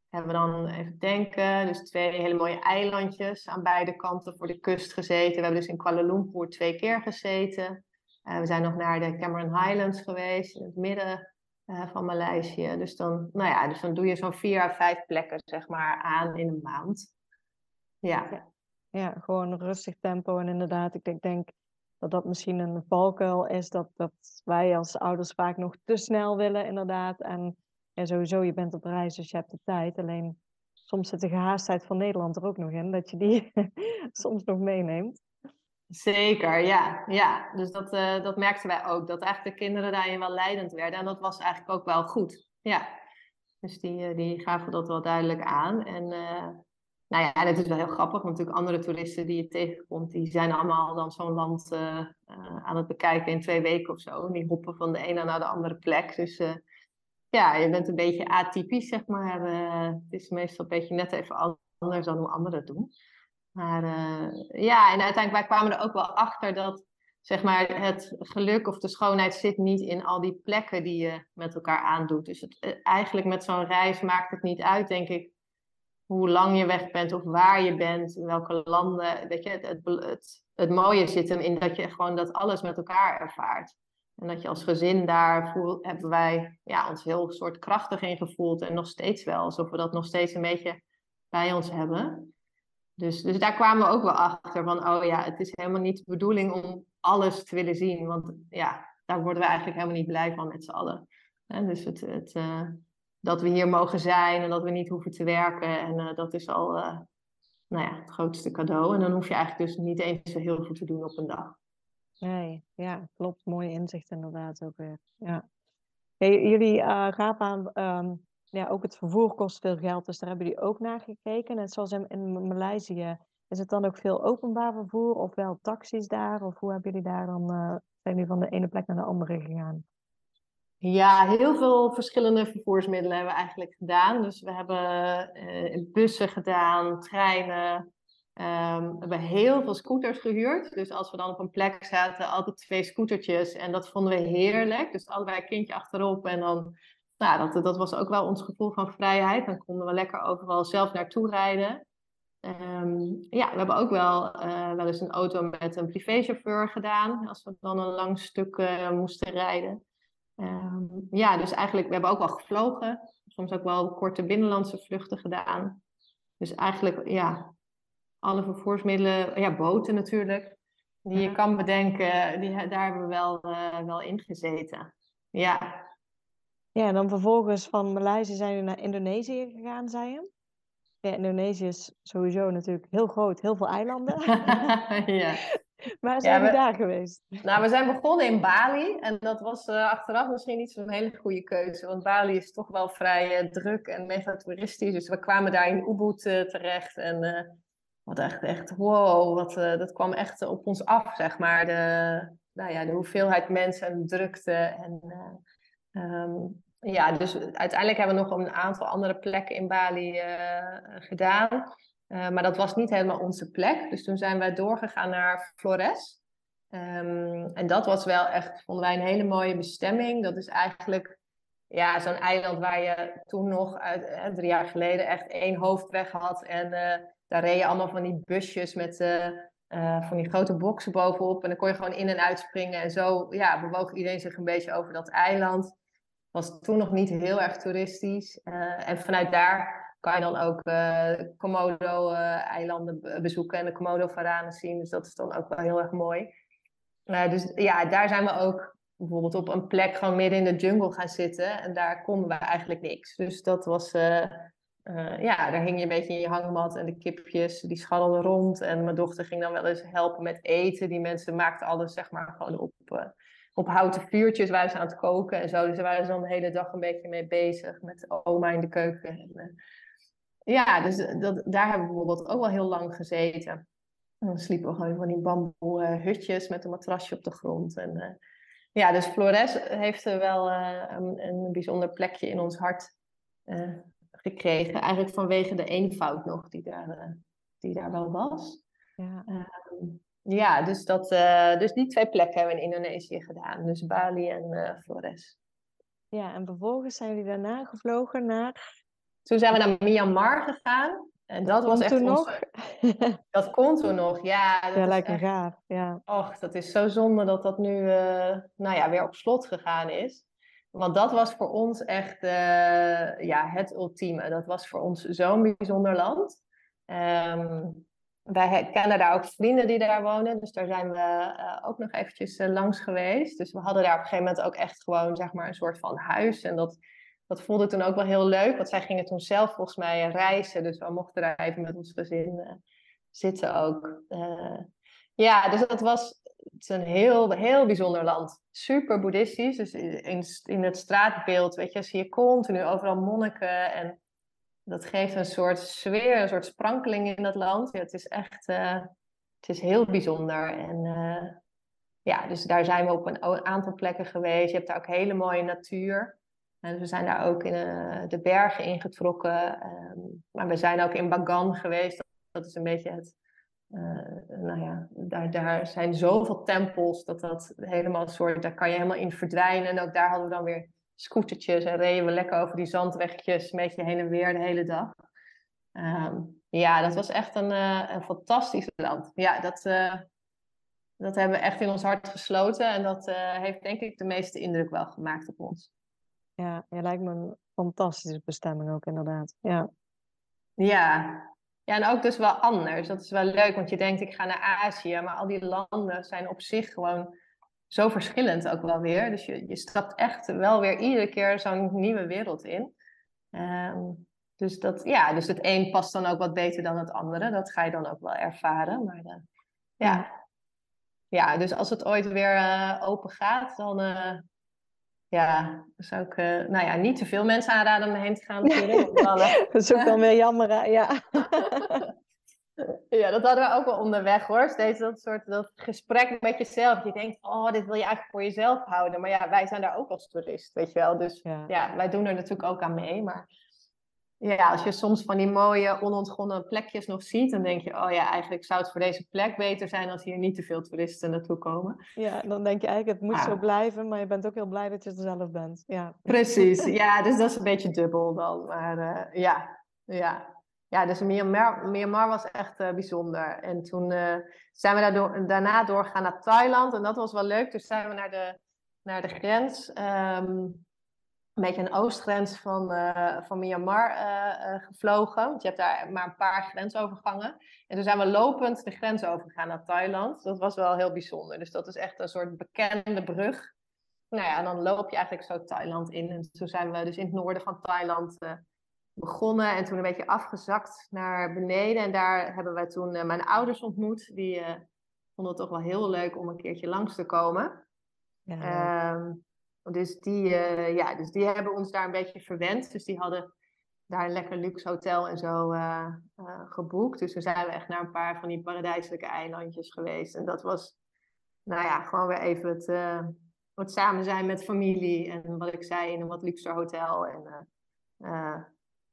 [SPEAKER 2] hebben we dan even denken. Dus twee hele mooie eilandjes aan beide kanten voor de kust gezeten. We hebben dus in Kuala Lumpur twee keer gezeten. Uh, we zijn nog naar de Cameron Highlands geweest, in het midden van Maleisië. Dus dan, nou ja, dus dan doe je zo'n vier à vijf plekken zeg maar, aan in een maand. Ja.
[SPEAKER 1] ja. Ja, gewoon een rustig tempo. En inderdaad, ik denk, denk dat dat misschien een valkuil is. Dat, dat wij als ouders vaak nog te snel willen, inderdaad. En ja, sowieso, je bent op reis, dus je hebt de tijd. Alleen soms zit de gehaastheid van Nederland er ook nog in, dat je die soms nog meeneemt.
[SPEAKER 2] Zeker, ja. ja. Dus dat, uh, dat merkten wij ook. Dat eigenlijk de kinderen daarin wel leidend werden. En dat was eigenlijk ook wel goed. Ja. Dus die, uh, die gaven dat wel duidelijk aan. En uh, nou ja, het is wel heel grappig. Want natuurlijk andere toeristen die je tegenkomt, die zijn allemaal dan zo'n land aan het bekijken in twee weken of zo. En die hoppen van de ene naar de andere plek. Dus ja, je bent een beetje atypisch, zeg maar. Het is meestal een beetje net even anders dan hoe anderen het doen. Maar ja, en uiteindelijk wij kwamen er ook wel achter dat zeg maar, het geluk of de schoonheid zit niet in al die plekken die je met elkaar aandoet. Dus het, eh, eigenlijk met zo'n reis maakt het niet uit, denk ik, hoe lang je weg bent of waar je bent, in welke landen. Weet je, het, het, het, mooie zit hem in dat je gewoon dat alles met elkaar ervaart. En dat je als gezin daar voel, hebben wij ja, ons heel soort krachtig in gevoeld. En nog steeds wel, alsof we dat nog steeds een beetje bij ons hebben. Dus, dus daar kwamen we ook wel achter van, oh ja, het is helemaal niet de bedoeling om alles te willen zien. Want ja, daar worden we eigenlijk helemaal niet blij van met z'n allen. En dus het, het, uh, dat we hier mogen zijn en dat we niet hoeven te werken. En uh, dat is al uh, nou ja, het grootste cadeau. En dan hoef je eigenlijk dus niet eens zo heel veel te doen op een dag.
[SPEAKER 1] Nee, ja, klopt. Mooi inzicht inderdaad ook weer. Ja. Hey, jullie uh, aan, um, ja, ook het vervoer kost veel geld, dus daar hebben jullie ook naar gekeken. Net zoals in, in Maleisië, is het dan ook veel openbaar vervoer of wel taxis daar? Of hoe hebben jullie daar dan, zijn jullie van de ene plek naar de andere gegaan?
[SPEAKER 2] Ja, heel veel verschillende vervoersmiddelen hebben we eigenlijk gedaan. Dus we hebben uh, bussen gedaan, treinen, Um, we hebben heel veel scooters gehuurd. Dus als we dan op een plek zaten, altijd twee scootertjes. En dat vonden we heerlijk. Dus allebei een kindje achterop. En dan, nou, dat, dat was ook wel ons gevoel van vrijheid. Dan konden we lekker overal zelf naartoe rijden. Um, ja, we hebben ook wel, uh, wel eens een auto met een privéchauffeur gedaan. Als we dan een lang stuk uh, moesten rijden. Um, ja, dus eigenlijk, we hebben ook wel gevlogen. Soms ook wel korte binnenlandse vluchten gedaan. Dus eigenlijk, ja, alle vervoersmiddelen, ja, boten natuurlijk, die je kan bedenken, die, daar hebben we wel, uh, wel in gezeten. Ja.
[SPEAKER 1] Ja, en dan vervolgens van Maleisië zijn jullie naar Indonesië gegaan, zei je? Ja, Indonesië is sowieso natuurlijk heel groot, heel veel eilanden.
[SPEAKER 2] ja.
[SPEAKER 1] Waar zijn
[SPEAKER 2] we-
[SPEAKER 1] daar geweest?
[SPEAKER 2] Nou, we zijn begonnen in Bali en dat was eh, achteraf misschien niet zo'n hele goede keuze, want Bali is toch wel vrij eh, druk en mega toeristisch. Dus we kwamen daar in Ubud eh, terecht en hadden echt, echt wow, wat, dat kwam echt op ons af, zeg maar. De, nou ja, de hoeveelheid mensen en drukte. En, eh, ehm, ja, dus uiteindelijk hebben we nog een aantal andere plekken in Bali gedaan. Eh, maar dat was niet helemaal onze plek. Dus toen zijn wij doorgegaan naar Flores. Ehm, en dat was wel echt, vonden wij een hele mooie bestemming. Dat is eigenlijk ja, zo'n eiland waar je toen nog, eh, drie jaar geleden, echt één hoofdweg had. En eh, daar reed je allemaal van die busjes met van die grote boksen bovenop. En dan kon je gewoon in en uitspringen. En zo ja, bewoog iedereen zich een beetje over dat eiland. Was toen nog niet heel erg toeristisch. En vanuit daar kan je dan ook eh Komodo-eilanden be- bezoeken en de Komodo-varanen zien. Dus dat is dan ook wel heel erg mooi. Eh, dus ja, daar zijn we ook bijvoorbeeld op een plek gewoon midden in de jungle gaan zitten. En daar konden we eigenlijk niks. Dus dat was, eh, ja, daar hing je een beetje in je hangmat en de kipjes, die scharrelden rond. En mijn dochter ging dan wel eens helpen met eten. Die mensen maakten alles zeg maar gewoon op, op houten vuurtjes, waren ze aan het koken en zo. Dus daar waren ze dan de hele dag een beetje mee bezig met oma in de keuken. En, ja, dus dat, daar hebben we bijvoorbeeld ook wel heel lang gezeten. En dan sliepen we gewoon van die bamboe eh, hutjes met een matrasje op de grond. En, eh, ja, dus Flores heeft er wel eh, een, een bijzonder plekje in ons hart eh, gekregen. Eigenlijk vanwege de eenvoud nog die daar, eh, die daar wel was.
[SPEAKER 1] Ja.
[SPEAKER 2] Ja, dus, dat, eh, dus die twee plekken hebben we in Indonesië gedaan. Dus Bali en eh, Flores.
[SPEAKER 1] ja, en vervolgens zijn jullie daarna gevlogen naar...
[SPEAKER 2] Toen zijn we naar Myanmar gegaan. En dat was echt
[SPEAKER 1] toen nog?
[SPEAKER 2] Dat kon toen nog, ja. Dat
[SPEAKER 1] ja, lijkt me
[SPEAKER 2] echt-
[SPEAKER 1] gaaf. Ja.
[SPEAKER 2] Och, dat is zo zonde dat dat nu eh, nou ja, weer op slot gegaan is. Want dat was voor ons echt eh, ja, het ultieme. Dat was voor ons zo'n bijzonder land. Ehm, wij kennen daar ook vrienden die daar wonen. Dus daar zijn we eh, ook nog eventjes langs geweest. Dus we hadden daar op een gegeven moment ook echt gewoon zeg maar, een soort van huis. En dat, dat voelde toen ook wel heel leuk. Want zij gingen toen zelf volgens mij reizen. Dus we mochten daar even met ons gezin eh, zitten ook. Eh, ja, dus dat was een heel, heel bijzonder land. Super boeddhistisch. Dus in, in het straatbeeld, weet je, zie je continu overal monniken. En dat geeft een soort sfeer, een soort sprankeling in dat land. Ja, het is echt, eh, het is heel bijzonder. En ja, dus daar zijn we op een aantal plekken geweest. Je hebt daar ook hele mooie natuur. En we zijn daar ook in eh, de bergen ingetrokken. Ehm, maar we zijn ook in Bagan geweest. Dat is een beetje het eh, nou ja, daar, daar zijn zoveel tempels dat dat helemaal een soort, daar kan je helemaal in verdwijnen. En ook daar hadden we dan weer scootertjes en reden we lekker over die zandwegjes, een beetje heen en weer de hele dag. Ehm, ja, dat was echt een, eh, een fantastisch land. Ja, dat, dat hebben we echt in ons hart gesloten en dat heeft denk ik de meeste indruk wel gemaakt op ons.
[SPEAKER 1] Ja, ja, lijkt me een fantastische bestemming ook inderdaad. Ja,
[SPEAKER 2] Ja. ja, en ook dus wel anders. Dat is wel leuk, want je denkt ik ga naar Azië, maar al die landen zijn op zich gewoon zo verschillend ook wel weer. Dus je, je stapt echt wel weer iedere keer zo'n nieuwe wereld in. Ehm, dus, dat, ja, dus het een past dan ook wat beter dan het andere. Dat ga je dan ook wel ervaren. Maar eh, ja. ja, dus als het ooit weer eh, open gaat, dan eh, ja, zou ik eh, nou ja, niet te veel mensen aanraden om erheen te gaan natuurlijk. want dan, eh,
[SPEAKER 1] dat is ook dan weer jammer. Ja.
[SPEAKER 2] Ja, dat hadden we ook wel onderweg hoor. Steeds dat soort dat gesprek met jezelf. Je denkt, oh, dit wil je eigenlijk voor jezelf houden. Maar ja, wij zijn daar ook als toerist, weet je wel. Dus
[SPEAKER 1] Ja.
[SPEAKER 2] ja, wij doen er natuurlijk ook aan mee. Maar ja, als je soms van die mooie, onontgonnen plekjes nog ziet, dan denk je, oh ja, eigenlijk zou het voor deze plek beter zijn als hier niet te veel toeristen naartoe komen.
[SPEAKER 1] ja, dan denk je eigenlijk het moet zo
[SPEAKER 2] Ja.
[SPEAKER 1] blijven, maar je bent ook heel blij dat je er zelf bent. Ja,
[SPEAKER 2] Precies, ja, dus dat is een beetje dubbel dan. Maar eh, ja, ja. Ja, dus Myanmar, Myanmar was echt eh, bijzonder. En toen eh, zijn we daardoor, daarna doorgegaan naar Thailand. En dat was wel leuk. Dus zijn we naar de, naar de grens, ehm, een beetje een oostgrens van, eh, van Myanmar eh, eh, gevlogen. Want je hebt daar maar een paar grensovergangen. En toen zijn we lopend de grens overgegaan naar Thailand. Dat was wel heel bijzonder. Dus dat is echt een soort bekende brug. nou ja, dan loop je eigenlijk zo Thailand in. En toen zijn we dus in het noorden van Thailand begonnen en toen een beetje afgezakt naar beneden. En daar hebben wij toen mijn ouders ontmoet. Die vonden het toch wel heel leuk om een keertje langs te komen. Ja. Um, dus, die, ja, dus die hebben ons daar een beetje verwend. Dus die hadden daar een lekker luxe hotel en zo geboekt. Dus toen zijn we echt naar een paar van die paradijselijke eilandjes geweest. En dat was, nou ja, gewoon weer even het wat samen zijn met familie. En wat ik zei, in een wat luxer hotel. En uh, uh,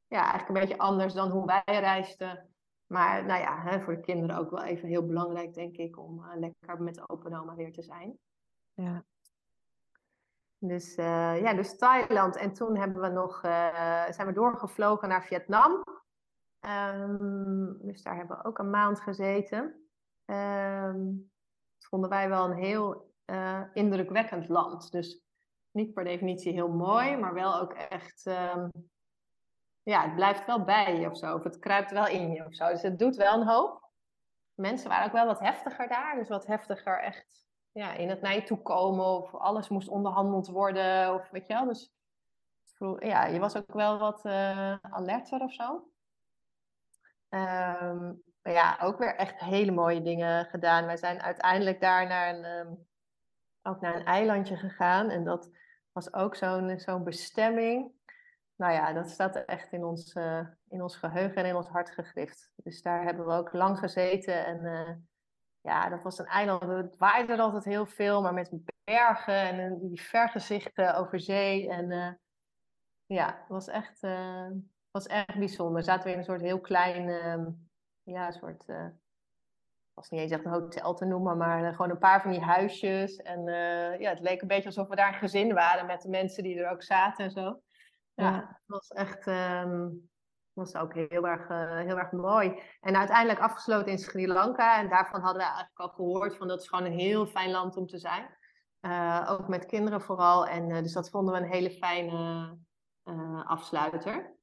[SPEAKER 2] ja, eigenlijk een beetje anders dan hoe wij reisden. Maar nou ja, hè, voor de kinderen ook wel even heel belangrijk, denk ik, om uh, lekker met open oma weer te zijn. Ja. Dus ja, dus Thailand. En toen hebben we nog, zijn we doorgevlogen naar Vietnam. Um, dus daar hebben we ook een maand gezeten. Um, dat vonden wij wel een heel uh, indrukwekkend land. Dus niet per definitie heel mooi, maar wel ook echt. Um, ja, het blijft wel bij je of zo. Of het kruipt wel in je of zo. Dus het doet wel een hoop. Mensen waren ook wel wat heftiger daar. Dus wat heftiger echt ja, in het naar je toe komen. Of alles moest onderhandeld worden. Of weet je wel. Dus ja, je was ook wel wat uh, alerter of zo. Um, ja, ook weer echt hele mooie dingen gedaan. Wij zijn uiteindelijk daar naar een, um, ook naar een eilandje gegaan. En dat was ook zo'n zo'n bestemming. Nou ja, dat staat echt in ons, uh, in ons geheugen en in ons hart gegrift. Dus daar hebben we ook lang gezeten. En uh, ja, dat was een eiland. Het waaide er altijd heel veel, maar met bergen en uh, die vergezichten over zee. En ja, het was echt, was echt bijzonder. Zaten we in een soort heel klein, ehm, ja, een soort was niet eens echt een hotel te noemen, maar uh, gewoon een paar van die huisjes. En uh, ja, het leek een beetje alsof we daar een gezin waren met de mensen die er ook zaten en zo. Ja, het was echt um, was ook heel erg, uh, heel erg mooi. En uiteindelijk afgesloten in Sri Lanka. En daarvan hadden we eigenlijk al gehoord van dat is gewoon een heel fijn land om te zijn. ook met kinderen vooral. En dus dat vonden we een hele fijne afsluiter.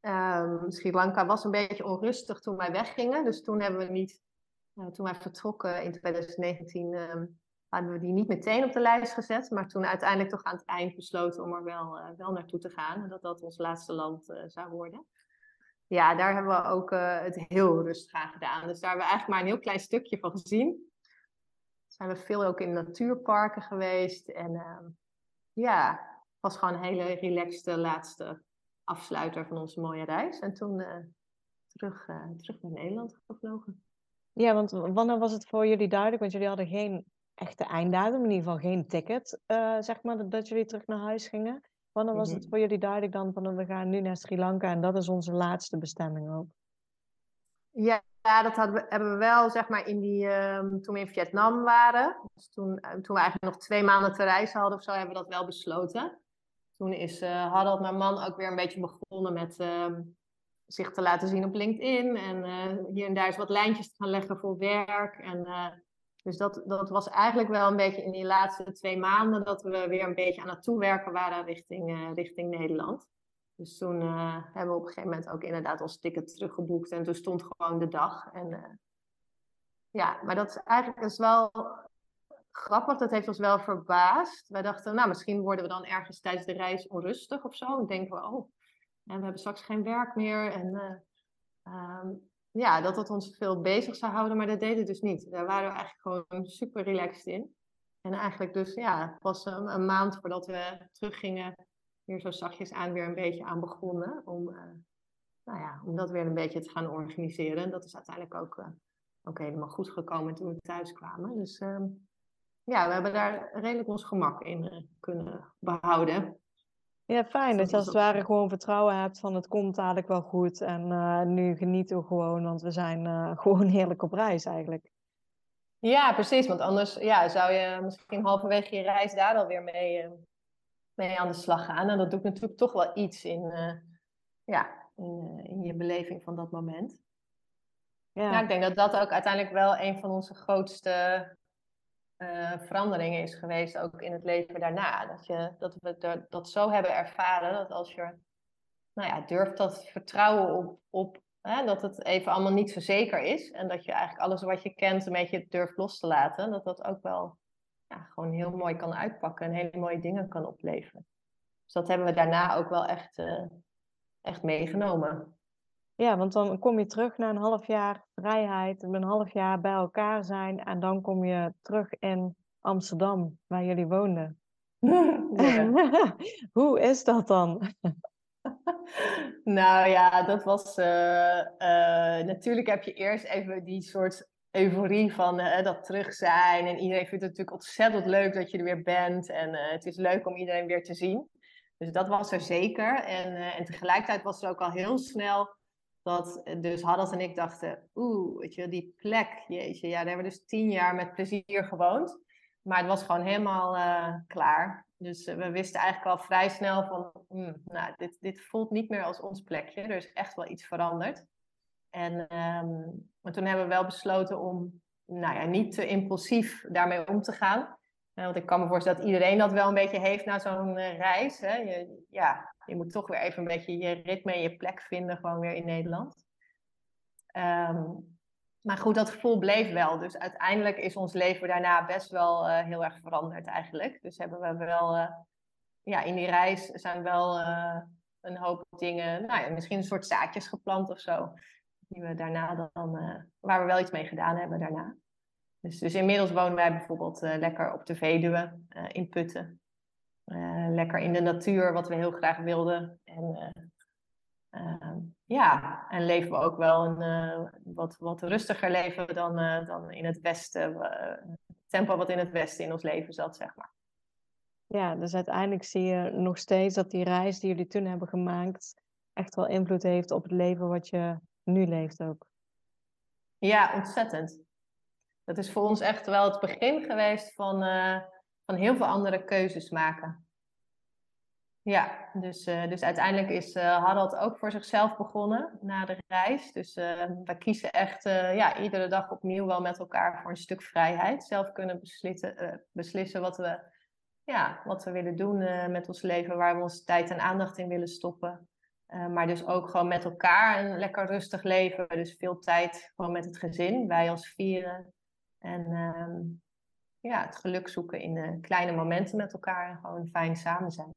[SPEAKER 2] Um, Sri Lanka was een beetje onrustig toen wij weggingen. Dus toen hebben we niet toen wij vertrokken in 2019 ehm, hadden we die niet meteen op de lijst gezet, maar toen uiteindelijk toch aan het eind besloten om er wel, wel naartoe te gaan dat dat ons laatste land zou worden. Ja, daar hebben we ook uh, het heel rustig aan gedaan. Dus daar hebben we eigenlijk maar een heel klein stukje van gezien. Zijn we veel ook in natuurparken geweest en ehm, ja, het was gewoon een hele relaxte laatste afsluiter van onze mooie reis. En toen terug, terug naar Nederland gevlogen.
[SPEAKER 1] Ja, want wanneer was het voor jullie duidelijk? Want jullie hadden geen echte einddatum, in ieder geval geen ticket, zeg maar, dat jullie terug naar huis gingen. Wanneer was het mhm. voor jullie duidelijk dan van we gaan nu naar Sri Lanka en dat is onze laatste bestemming ook?
[SPEAKER 2] Ja, ja dat hadden we, hebben we wel, zeg maar, in die, um, toen we in Vietnam waren. Dus toen, uh, toen we eigenlijk nog twee maanden te reizen hadden of zo, hebben we dat wel besloten. Toen is uh, Harold, mijn man, ook weer een beetje begonnen met uh, zich te laten zien op LinkedIn. En uh, hier en daar eens wat lijntjes te gaan leggen voor werk. En, dus dat, dat was eigenlijk wel een beetje in die laatste twee maanden dat we weer een beetje aan het toewerken waren richting, uh, richting Nederland. Dus toen hebben we op een gegeven moment ook inderdaad ons ticket teruggeboekt. En toen stond gewoon de dag. En ja, maar dat is eigenlijk is wel grappig. Dat heeft ons wel verbaasd. Wij dachten, nou, misschien worden we dan ergens tijdens de reis onrustig of zo. En denken we, oh, en we hebben straks geen werk meer. En um, ja, dat het ons veel bezig zou houden, maar dat deed het dus niet. Daar waren we eigenlijk gewoon super relaxed in. En eigenlijk dus, ja, pas een, maand voordat we teruggingen, weer zo zachtjes aan weer een beetje aan begonnen. Om, uh, nou ja, om dat weer een beetje te gaan organiseren. En dat is uiteindelijk ook, uh, ook helemaal goed gekomen toen we thuis kwamen. Dus uh, ja, we hebben daar redelijk ons gemak in kunnen behouden.
[SPEAKER 1] Ja, fijn. Dat je als het ware gewoon vertrouwen hebt van het komt dadelijk wel goed. En uh, nu genieten we gewoon, want we zijn uh, gewoon heerlijk op reis eigenlijk.
[SPEAKER 2] Ja, precies. Want anders ja, zou je misschien halverwege je reis daar alweer mee, uh, mee aan de slag gaan. En dat doet natuurlijk toch wel iets in, ja, in, in, je beleving van dat moment. Ja. Nou, ik denk dat dat ook uiteindelijk wel een van onze grootste uh, veranderingen is geweest, ook in het leven daarna. Dat, je, dat we dat, zo hebben ervaren, dat als je nou ja, durft dat vertrouwen op, op hè, dat het even allemaal niet zo zeker is. En dat je eigenlijk alles wat je kent een beetje durft los te laten. Dat dat ook wel ja, gewoon heel mooi kan uitpakken en hele mooie dingen kan opleveren. Dus dat hebben we daarna ook wel echt, uh, echt meegenomen.
[SPEAKER 1] Ja, want dan kom je terug na een half jaar vrijheid, een half jaar bij elkaar zijn en dan kom je terug in Amsterdam, waar jullie woonden. Hoe is dat dan?
[SPEAKER 2] nou ja, dat was. Uh, uh, natuurlijk heb je eerst even die soort euforie van uh, dat terug zijn. En iedereen vindt het natuurlijk ontzettend leuk dat je er weer bent. En het is leuk om iedereen weer te zien. Dus dat was er zeker. En, en tegelijkertijd was er ook al heel snel dat dus Haddad en ik dachten, oeh, weet je, die plek, jeetje, ja, daar hebben we dus tien jaar met plezier gewoond. Maar het was gewoon helemaal uh, klaar. Dus uh, we wisten eigenlijk al vrij snel van, hmm, nou, dit, dit voelt niet meer als ons plekje. Er is echt wel iets veranderd. En um, maar toen hebben we wel besloten om, nou ja, niet te impulsief daarmee om te gaan. Want ik kan me voorstellen dat iedereen dat wel een beetje heeft na zo'n reis. Hè? Je, ja, je moet toch weer even een beetje je ritme en je plek vinden, gewoon weer in Nederland. Um, maar goed, dat gevoel bleef wel. Dus uiteindelijk is ons leven daarna best wel uh, heel erg veranderd eigenlijk. Dus hebben we wel, uh, ja, in die reis zijn wel een hoop dingen, nou ja, misschien een soort zaadjes geplant of zo. Die we daarna dan, waar we wel iets mee gedaan hebben daarna. Dus, dus inmiddels wonen wij bijvoorbeeld lekker op de Veluwe in Putten. lekker in de natuur, wat we heel graag wilden. En uh, ja, en leven we ook wel een wat, wat rustiger leven dan, dan in het westen. tempo wat in het westen in ons leven zat, zeg maar.
[SPEAKER 1] Ja, dus uiteindelijk zie je nog steeds dat die reis die jullie toen hebben gemaakt echt wel invloed heeft op het leven wat je nu leeft ook.
[SPEAKER 2] Ja, ontzettend. Dat is voor ons echt wel het begin geweest van, van heel veel andere keuzes maken. Ja, dus, uh, dus uiteindelijk is uh, Harald ook voor zichzelf begonnen na de reis. Dus we kiezen echt ja, iedere dag opnieuw wel met elkaar voor een stuk vrijheid. Zelf kunnen beslissen, beslissen wat, we, ja, wat we willen doen met ons leven, waar we onze tijd en aandacht in willen stoppen. maar dus ook gewoon met elkaar een lekker rustig leven. Dus veel tijd gewoon met het gezin, wij als vieren. En ehm, ja, het geluk zoeken in de kleine momenten met elkaar en gewoon fijn samen zijn.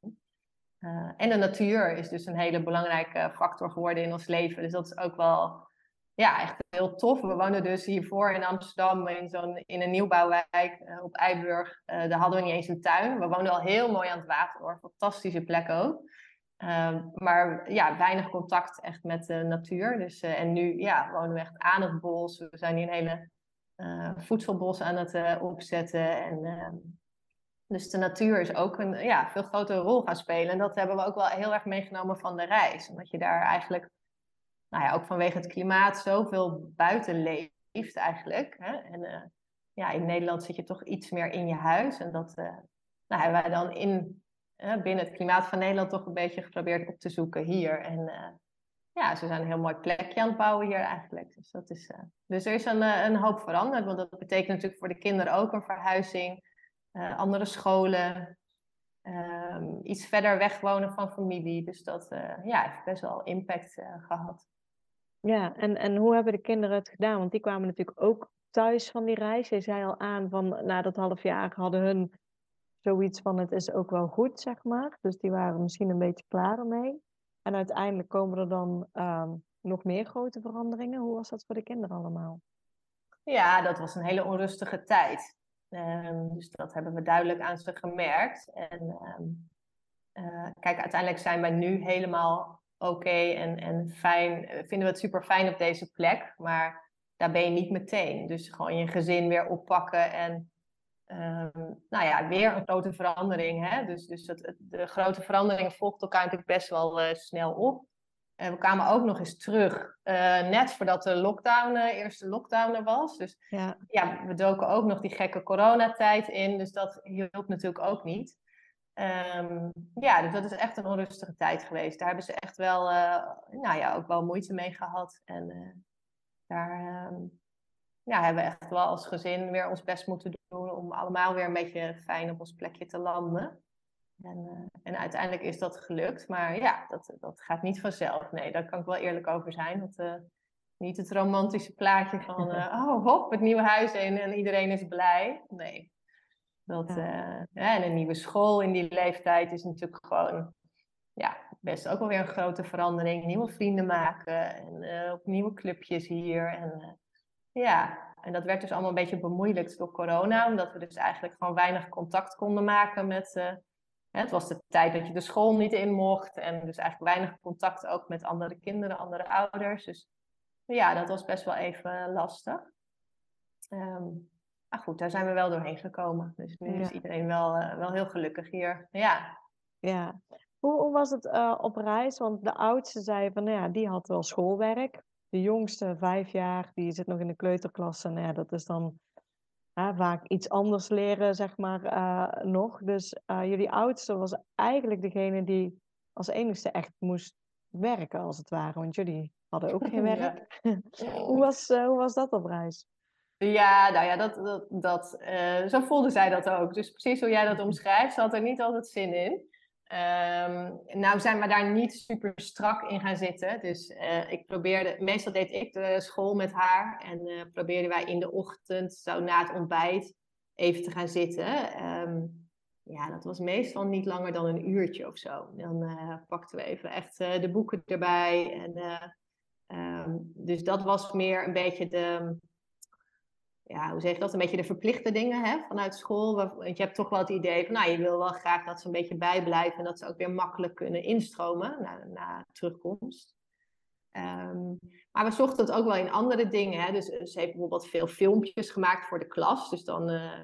[SPEAKER 2] Uh, en de natuur is dus een hele belangrijke factor geworden in ons leven. Dus dat is ook wel ja, echt heel tof. We wonen dus hiervoor in Amsterdam in, zo'n, in een nieuwbouwwijk op Eiburg. Daar hadden we niet eens een tuin. We woonden al heel mooi aan het water. Fantastische plek ook. Ehm, maar ja, weinig contact echt met de natuur. Dus, en nu ja, wonen we echt aan het bos. We zijn hier een hele voedselbos aan het opzetten. En ehm, dus de natuur is ook een ja, veel grotere rol gaan spelen. En dat hebben we ook wel heel erg meegenomen van de reis. Omdat je daar eigenlijk, nou ja, ook vanwege het klimaat, zoveel buiten leeft eigenlijk. Hè? En uh, ja, in Nederland zit je toch iets meer in je huis. En dat nou, hebben wij dan in, binnen het klimaat van Nederland toch een beetje geprobeerd op te zoeken hier. En ja, ze zijn een heel mooi plekje aan het bouwen hier eigenlijk. Dus, dat is, dus er is een, een hoop veranderd. Want dat betekent natuurlijk voor de kinderen ook een verhuizing. Uh, andere scholen, um, iets verder weg wonen van familie. Dus dat ja, heeft best wel impact gehad.
[SPEAKER 1] Ja, en, en hoe hebben de kinderen het gedaan? Want die kwamen natuurlijk ook thuis van die reis. Je zei al aan van na dat half jaar hadden hun zoiets van het is ook wel goed, zeg maar. Dus die waren misschien een beetje klaar ermee. En uiteindelijk komen er dan um, nog meer grote veranderingen. Hoe was dat voor de kinderen allemaal?
[SPEAKER 2] Ja, dat was een hele onrustige tijd. Um, dus dat hebben we duidelijk aan ze gemerkt. En um, uh, kijk, uiteindelijk zijn wij nu helemaal oké en, en fijn. Vinden we het super fijn op deze plek, maar daar ben je niet meteen. Dus gewoon je gezin weer oppakken en um, nou ja, weer een grote verandering. Hè? Dus, dus het, de grote verandering volgt elkaar natuurlijk best wel uh, snel op. En we kwamen ook nog eens terug, uh, net voordat de lockdown, uh, eerste lockdown er was. Dus ja. ja. we doken ook nog die gekke coronatijd in. Dus dat hielp natuurlijk ook niet. Um, ja, dus dat is echt een onrustige tijd geweest. Daar hebben ze echt wel, nou ja, ook wel moeite mee gehad. En daar um, ja, hebben we echt wel als gezin weer ons best moeten doen om allemaal weer een beetje fijn op ons plekje te landen. En, uh, en, uiteindelijk is dat gelukt. Maar ja, dat, dat gaat niet vanzelf. Nee, daar kan ik wel eerlijk over zijn. Dat, uh, niet het romantische plaatje van, uh, oh hop, het nieuwe huis in en iedereen is blij. Nee. Dat, ja. en een nieuwe school in die leeftijd is natuurlijk gewoon ja, best ook wel weer een grote verandering. Nieuwe vrienden maken en uh, ook nieuwe clubjes hier. En ja, en dat werd dus allemaal een beetje bemoeilijkt door corona, omdat we dus eigenlijk gewoon weinig contact konden maken met. Uh, het was de tijd dat je de school niet in mocht en dus eigenlijk weinig contact ook met andere kinderen, andere ouders. Dus ja, dat was best wel even lastig. Um, maar goed, daar zijn we wel doorheen gekomen. Dus nu is iedereen wel, uh, wel heel gelukkig hier. Ja.
[SPEAKER 1] Ja. Hoe, hoe was het uh, op reis? Want de oudste zei van, nou ja, die had wel schoolwerk de jongste, vijf jaar, die zit nog in de kleuterklasse. Nou ja, dat is dan vaak iets anders leren, zeg maar, uh, nog. Dus uh, jullie oudste was eigenlijk degene die als enigste echt moest werken, als het ware. Want jullie hadden ook geen werk. hoe, was, uh, hoe was dat op reis?
[SPEAKER 2] Ja, nou ja, dat, dat, dat, zo voelde zij dat ook. Dus precies hoe jij dat omschrijft, ze had er niet altijd zin in. Um, nou zijn we daar niet super strak in gaan zitten. Dus uh, ik probeerde, meestal deed ik de school met haar. En uh, probeerden wij in de ochtend, zo na het ontbijt, even te gaan zitten. Um, ja, dat was meestal niet langer dan een uurtje of zo. Dan uh, pakten we even echt de boeken erbij. En, um, dus dat was meer een beetje de, ja, hoe zeg je dat, een beetje de verplichte dingen hè, vanuit school. Want je hebt toch wel het idee van, nou, je wil wel graag dat ze een beetje bijblijven en dat ze ook weer makkelijk kunnen instromen na, na terugkomst. Um, maar we zochten het ook wel in andere dingen. Hè. Dus ze heeft bijvoorbeeld veel filmpjes gemaakt voor de klas. Dus dan uh,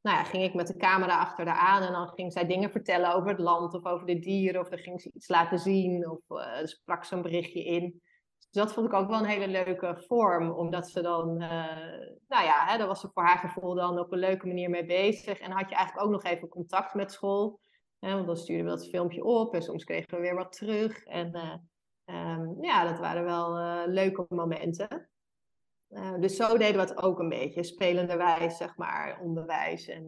[SPEAKER 2] nou ja, ging ik met de camera achter haar aan en dan ging zij dingen vertellen over het land of over de dieren. Of dan ging ze iets laten zien of uh, sprak ze een berichtje in. Dus dat vond ik ook wel een hele leuke vorm, omdat ze dan, uh, nou ja, hè, daar was ze voor haar gevoel dan op een leuke manier mee bezig. En had je eigenlijk ook nog even contact met school. Hè, want dan stuurden we dat filmpje op en soms kregen we weer wat terug. En uh, um, ja, dat waren wel uh, leuke momenten. dus zo deden we het ook een beetje, spelenderwijs, zeg maar, onderwijs. En,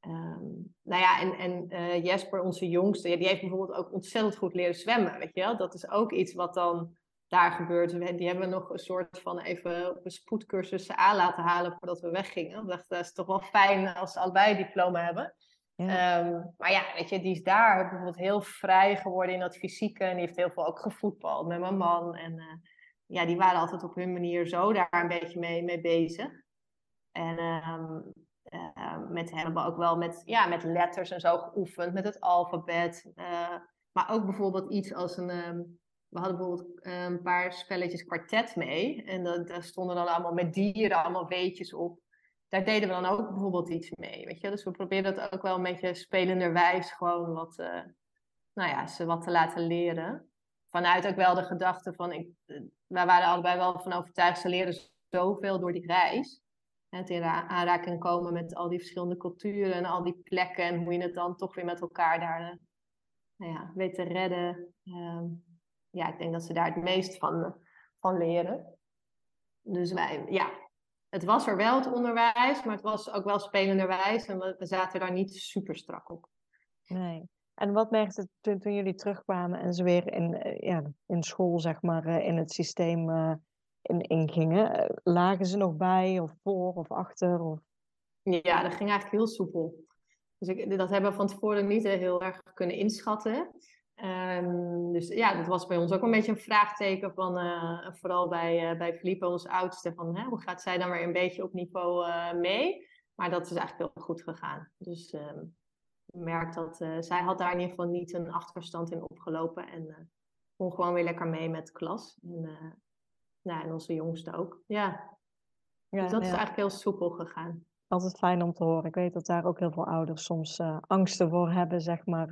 [SPEAKER 2] um, nou ja, en, en Jesper, onze jongste, die heeft bijvoorbeeld ook ontzettend goed leren zwemmen, weet je wel. Dat is ook iets wat dan daar gebeurt. Die hebben we nog een soort van even op een spoedcursus aan laten halen voordat we weggingen. Ik dacht, dat is toch wel fijn als ze allebei een diploma hebben. Ja. Um, maar ja, weet je, die is daar bijvoorbeeld heel vrij geworden in dat fysieke. En die heeft heel veel ook gevoetbald met mijn man. En uh, ja, die waren altijd op hun manier zo daar een beetje mee, mee bezig. En um, uh, met hem hebben we ook wel met, ja, met letters en zo geoefend, met het alfabet. Uh, maar ook bijvoorbeeld iets als een... Um, we hadden bijvoorbeeld eh, een paar spelletjes kwartet mee. En dat, daar stonden dan allemaal met dieren, allemaal weetjes op. Daar deden we dan ook bijvoorbeeld iets mee. Weet je? Dus we probeerden dat ook wel een beetje spelenderwijs gewoon wat, uh, nou ja, ze wat te laten leren. Vanuit ook wel de gedachte van, ik, uh, wij waren allebei wel van overtuigd, ze leren zoveel door die reis. Het in aanraking komen met al die verschillende culturen en al die plekken en hoe je het dan toch weer met elkaar daar nou ja, weet te redden. Ehm, ja, ik denk dat ze daar het meest van, van leren. Dus wij, ja, het was er wel het onderwijs, maar het was ook wel spelenderwijs en we, we zaten daar niet super strak op.
[SPEAKER 1] Nee. En wat merkte toen, toen jullie terugkwamen en ze weer in, eh, ja, in school, zeg maar, eh, in het systeem uh, in, ingingen? Lagen ze nog bij of voor of achter? Of...
[SPEAKER 2] Ja, dat ging eigenlijk heel soepel. Dus ik, dat hebben we van tevoren niet heel erg kunnen inschatten. Um, dus ja, dat was bij ons ook een beetje een vraagteken van, uh, vooral bij, uh, bij Felipe, ons oudste, van hè, hoe gaat zij dan weer een beetje op niveau uh, mee? Maar dat is eigenlijk heel goed gegaan. Dus um, je merkt dat zij had daar in ieder geval niet een achterstand in opgelopen en kon gewoon weer lekker mee met de klas. En, nou, en onze jongste ook. Ja, ja dus dat ja. is eigenlijk heel soepel gegaan.
[SPEAKER 1] Altijd fijn om te horen. Ik weet dat daar ook heel veel ouders soms angsten voor hebben, zeg maar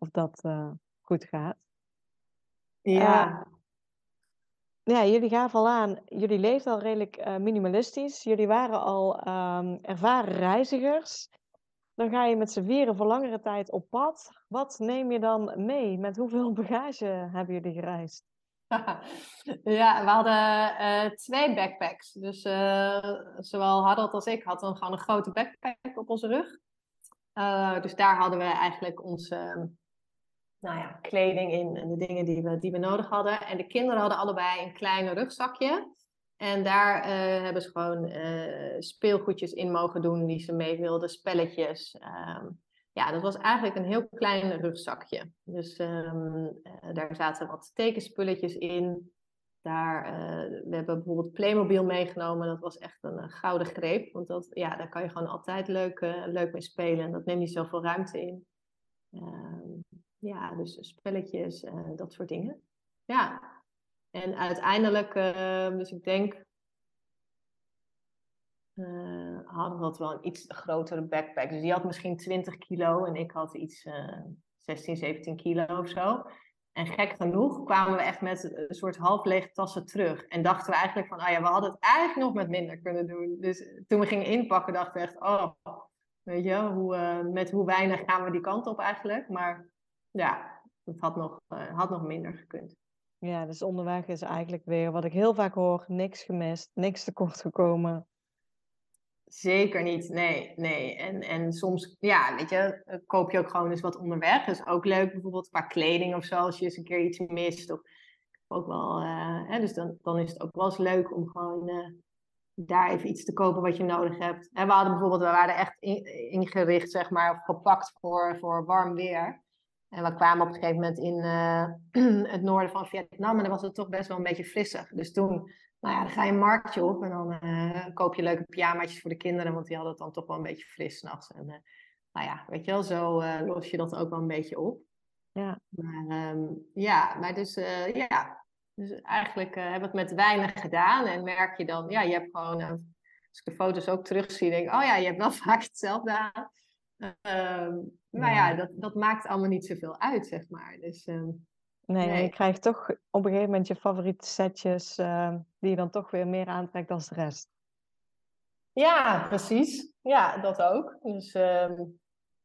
[SPEAKER 1] of dat uh, goed gaat.
[SPEAKER 2] Ja.
[SPEAKER 1] Uh, ja, jullie gaven al aan, jullie leefden al redelijk uh, minimalistisch. Jullie waren al um, ervaren reizigers. Dan ga je met z'n vieren voor langere tijd op pad. Wat neem je dan mee? Met hoeveel bagage hebben jullie gereisd?
[SPEAKER 2] ja, we hadden uh, twee backpacks. Dus uh, zowel Harold als ik hadden gewoon een grote backpack op onze rug. Uh, dus daar hadden we eigenlijk onze nou ja, kleding in en de dingen die we, die we nodig hadden. En de kinderen hadden allebei een klein rugzakje. En daar hebben ze gewoon speelgoedjes in mogen doen die ze mee wilden, spelletjes. Ehm, ja, dat was eigenlijk een heel klein rugzakje. Dus ehm, daar zaten wat tekenspulletjes in. Daar, we hebben bijvoorbeeld Playmobil meegenomen. Dat was echt een, gouden greep. Want dat, ja, daar kan je gewoon altijd leuk, leuk mee spelen. En dat neemt niet zoveel ruimte in. Ehm, ja, dus spelletjes, dat soort dingen. Ja. En uiteindelijk, ehm, dus ik denk... hadden we wel een iets grotere backpack. Dus die had misschien 20 kilo. En ik had iets 16, 17 kilo of zo. En gek genoeg kwamen we echt met een soort half lege tassen terug. En dachten we eigenlijk van, ah ja, we hadden het eigenlijk nog met minder kunnen doen. Dus toen we gingen inpakken, dachten we echt, oh, weet je, hoe, uh, met hoe weinig gaan we die kant op eigenlijk. Maar ja, het had nog, uh, had nog minder gekund.
[SPEAKER 1] Ja, dus onderweg is eigenlijk weer wat ik heel vaak hoor, niks gemist, niks tekort gekomen.
[SPEAKER 2] Zeker niet, nee, nee. En, en soms, ja, weet je, eh, koop je ook gewoon eens wat onderweg. Dat is ook leuk, bijvoorbeeld qua kleding of zo, als je eens een keer iets mist. Of ook wel, uh, hè, dus dan, dan is het ook wel eens leuk om gewoon uh, daar even iets te kopen wat je nodig hebt. En we hadden bijvoorbeeld, we waren echt ingericht, zeg maar, of gepakt voor, voor warm weer. En we kwamen op een gegeven moment in het noorden van Vietnam en dan was het toch best wel een beetje frissig. Dus toen nou ja, dan ga je een marktje op en dan uh, koop je leuke pyjamaatjes voor de kinderen, want die hadden het dan toch wel een beetje fris s'nachts. En uh, nou ja, weet je wel, zo uh, los je dat ook wel een beetje op.
[SPEAKER 1] Ja.
[SPEAKER 2] Maar um, ja, maar dus ja, dus eigenlijk hebben we het met weinig gedaan en merk je dan, ja, je hebt gewoon, als ik de foto's ook terugzie, denk ik, oh ja, je hebt wel vaak hetzelfde aan. Um, maar ja, dat, dat maakt allemaal niet zoveel uit, zeg maar. Dus um,
[SPEAKER 1] Nee, nee. je krijgt toch op een gegeven moment je favoriete setjes uh, die je dan toch weer meer aantrekt dan de rest.
[SPEAKER 2] Ja, precies. Ja, dat ook. Dus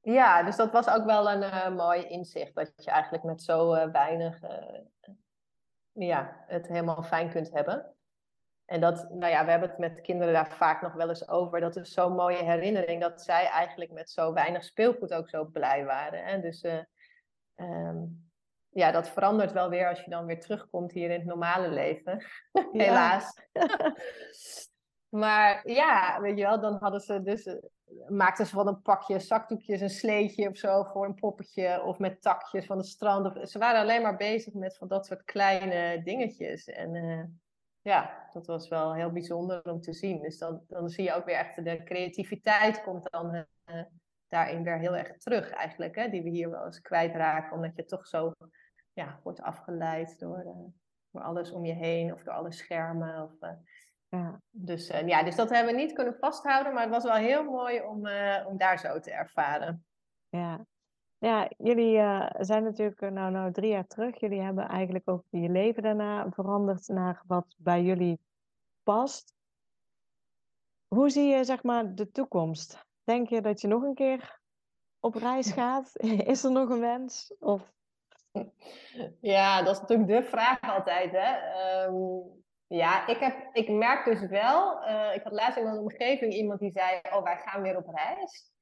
[SPEAKER 2] ja, dus dat was ook wel een uh, mooi inzicht. Dat je eigenlijk met zo uh, weinig uh, ja, het helemaal fijn kunt hebben. En dat, nou ja, we hebben het met kinderen daar vaak nog wel eens over. Dat is zo'n mooie herinnering dat zij eigenlijk met zo weinig speelgoed ook zo blij waren. Hè? Dus um, ja, dat verandert wel weer als je dan weer terugkomt hier in het normale leven. Helaas. maar ja, weet je wel, dan hadden ze dus, uh, maakten ze van een pakje zakdoekjes een sleetje of zo voor een poppetje. Of met takjes van het strand. Of, ze waren alleen maar bezig met van dat soort kleine dingetjes. En uh, ja, dat was wel heel bijzonder om te zien. Dus dan, dan zie je ook weer echt de creativiteit komt dan uh, daarin weer heel erg terug eigenlijk. Hè, die we hier wel eens kwijtraken, omdat je toch zo ja, wordt afgeleid door, uh, door alles om je heen of door alle schermen. Of, uh, ja. Dus, ja, dus dat hebben we niet kunnen vasthouden, maar het was wel heel mooi om, om daar zo te ervaren.
[SPEAKER 1] Ja, ja jullie zijn natuurlijk nou, nou drie jaar terug. Jullie hebben eigenlijk ook je leven daarna veranderd naar wat bij jullie past. Hoe zie je zeg maar de toekomst? Denk je dat je nog een keer op reis gaat? Is er nog een wens? Of
[SPEAKER 2] ja, dat is natuurlijk de vraag altijd. Hè? Um, ja, ik, heb, ik merk dus wel, uh, ik had laatst in mijn omgeving iemand die zei, oh wij gaan weer op reis.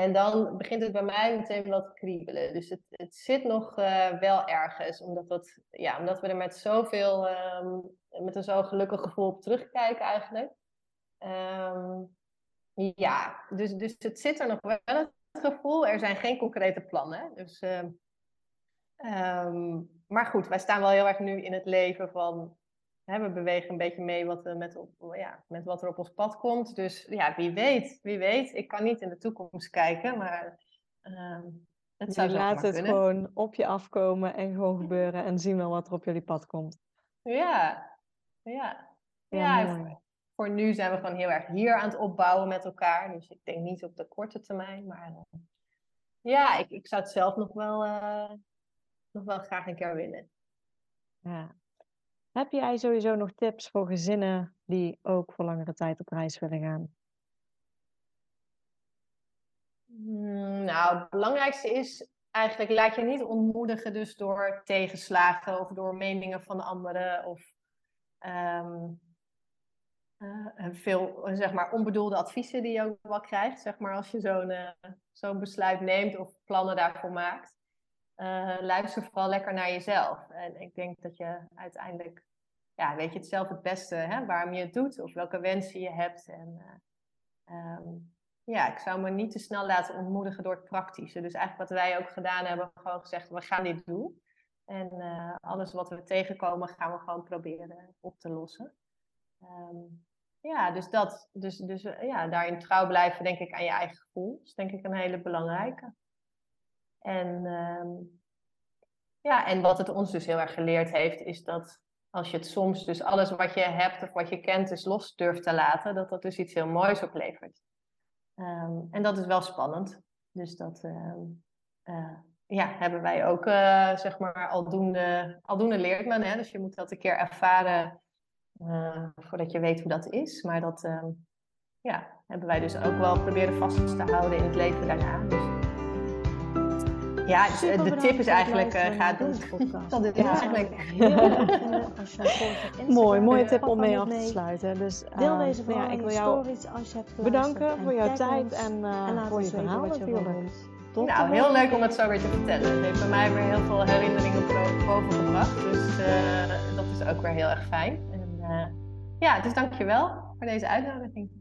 [SPEAKER 2] En dan begint het bij mij meteen wat kriebelen. Dus het, het zit nog uh, wel ergens, omdat, dat, ja, omdat we er met zoveel, um, met een zo gelukkig gevoel op terugkijken eigenlijk. Um, ja, dus, dus het zit er nog wel het gevoel. Er zijn geen concrete plannen. Dus Um, maar goed, wij staan wel heel erg nu in het leven van. Hè, we bewegen een beetje mee wat, uh, met, op, ja, met wat er op ons pad komt. Dus ja, wie weet, wie weet. Ik kan niet in de toekomst kijken, maar. Um,
[SPEAKER 1] het zou laat het kunnen. gewoon op je afkomen en gewoon gebeuren en zien wel wat er op jullie pad komt.
[SPEAKER 2] Ja, ja. Ja, ja voor, voor, nu zijn we gewoon heel erg hier aan het opbouwen met elkaar. Dus ik denk niet op de korte termijn, maar uh, ja, ik, ik zou het zelf nog wel, uh, nog wel graag een keer willen.
[SPEAKER 1] Ja. Heb jij sowieso nog tips voor gezinnen die ook voor langere tijd op reis willen gaan?
[SPEAKER 2] Hmm, nou, het belangrijkste is eigenlijk laat je niet ontmoedigen dus door tegenslagen of door meningen van anderen of um, uh, veel zeg maar onbedoelde adviezen die je ook wel krijgt, zeg maar als je zo'n uh, zo'n besluit neemt of plannen daarvoor maakt uh, luister vooral lekker naar jezelf. En ik denk dat je uiteindelijk ja, weet je het zelf het beste hè, waarom je het doet of welke wensen je hebt. En ehm, ja, ik zou me niet te snel laten ontmoedigen door het praktische. Dus eigenlijk wat wij ook gedaan hebben, gewoon gezegd, we gaan dit doen. En alles wat we tegenkomen, gaan we gewoon proberen op te lossen. Um, ja, dus dat. Dus, dus ja, daarin trouw blijven, denk ik, aan je eigen gevoel. is denk ik een hele belangrijke. En, um, ja, en wat het ons dus heel erg geleerd heeft, is dat als je het soms, dus alles wat je hebt of wat je kent, dus los durft te laten, dat dat dus iets heel moois oplevert. Um, en dat is wel spannend. Dus dat um, uh, ja, hebben wij ook, uh, zeg maar, aldoende, aldoende leert men. Hè? Dus je moet dat een keer ervaren uh, voordat je weet hoe dat is. Maar dat ja, hebben wij dus ook wel proberen vast te houden in het leven daarna. Dus, ja, dus, uh, de tip is eigenlijk, uh, ga doen.
[SPEAKER 1] Dat is ja, eigenlijk... Mooi, mooie tip om mee af te sluiten. Dus,
[SPEAKER 3] Deel deze
[SPEAKER 1] nou
[SPEAKER 3] ja, ik wil jou als je hebt
[SPEAKER 1] bedanken voor jouw tijd en, en voor je verhaal natuurlijk.
[SPEAKER 2] Tot nou, heel leuk om het zo weer te vertellen. Het heeft bij mij weer heel veel herinneringen boven gebracht. Dus dat is ook weer heel erg fijn. Uh, ja, dus dankjewel voor deze uitnodiging.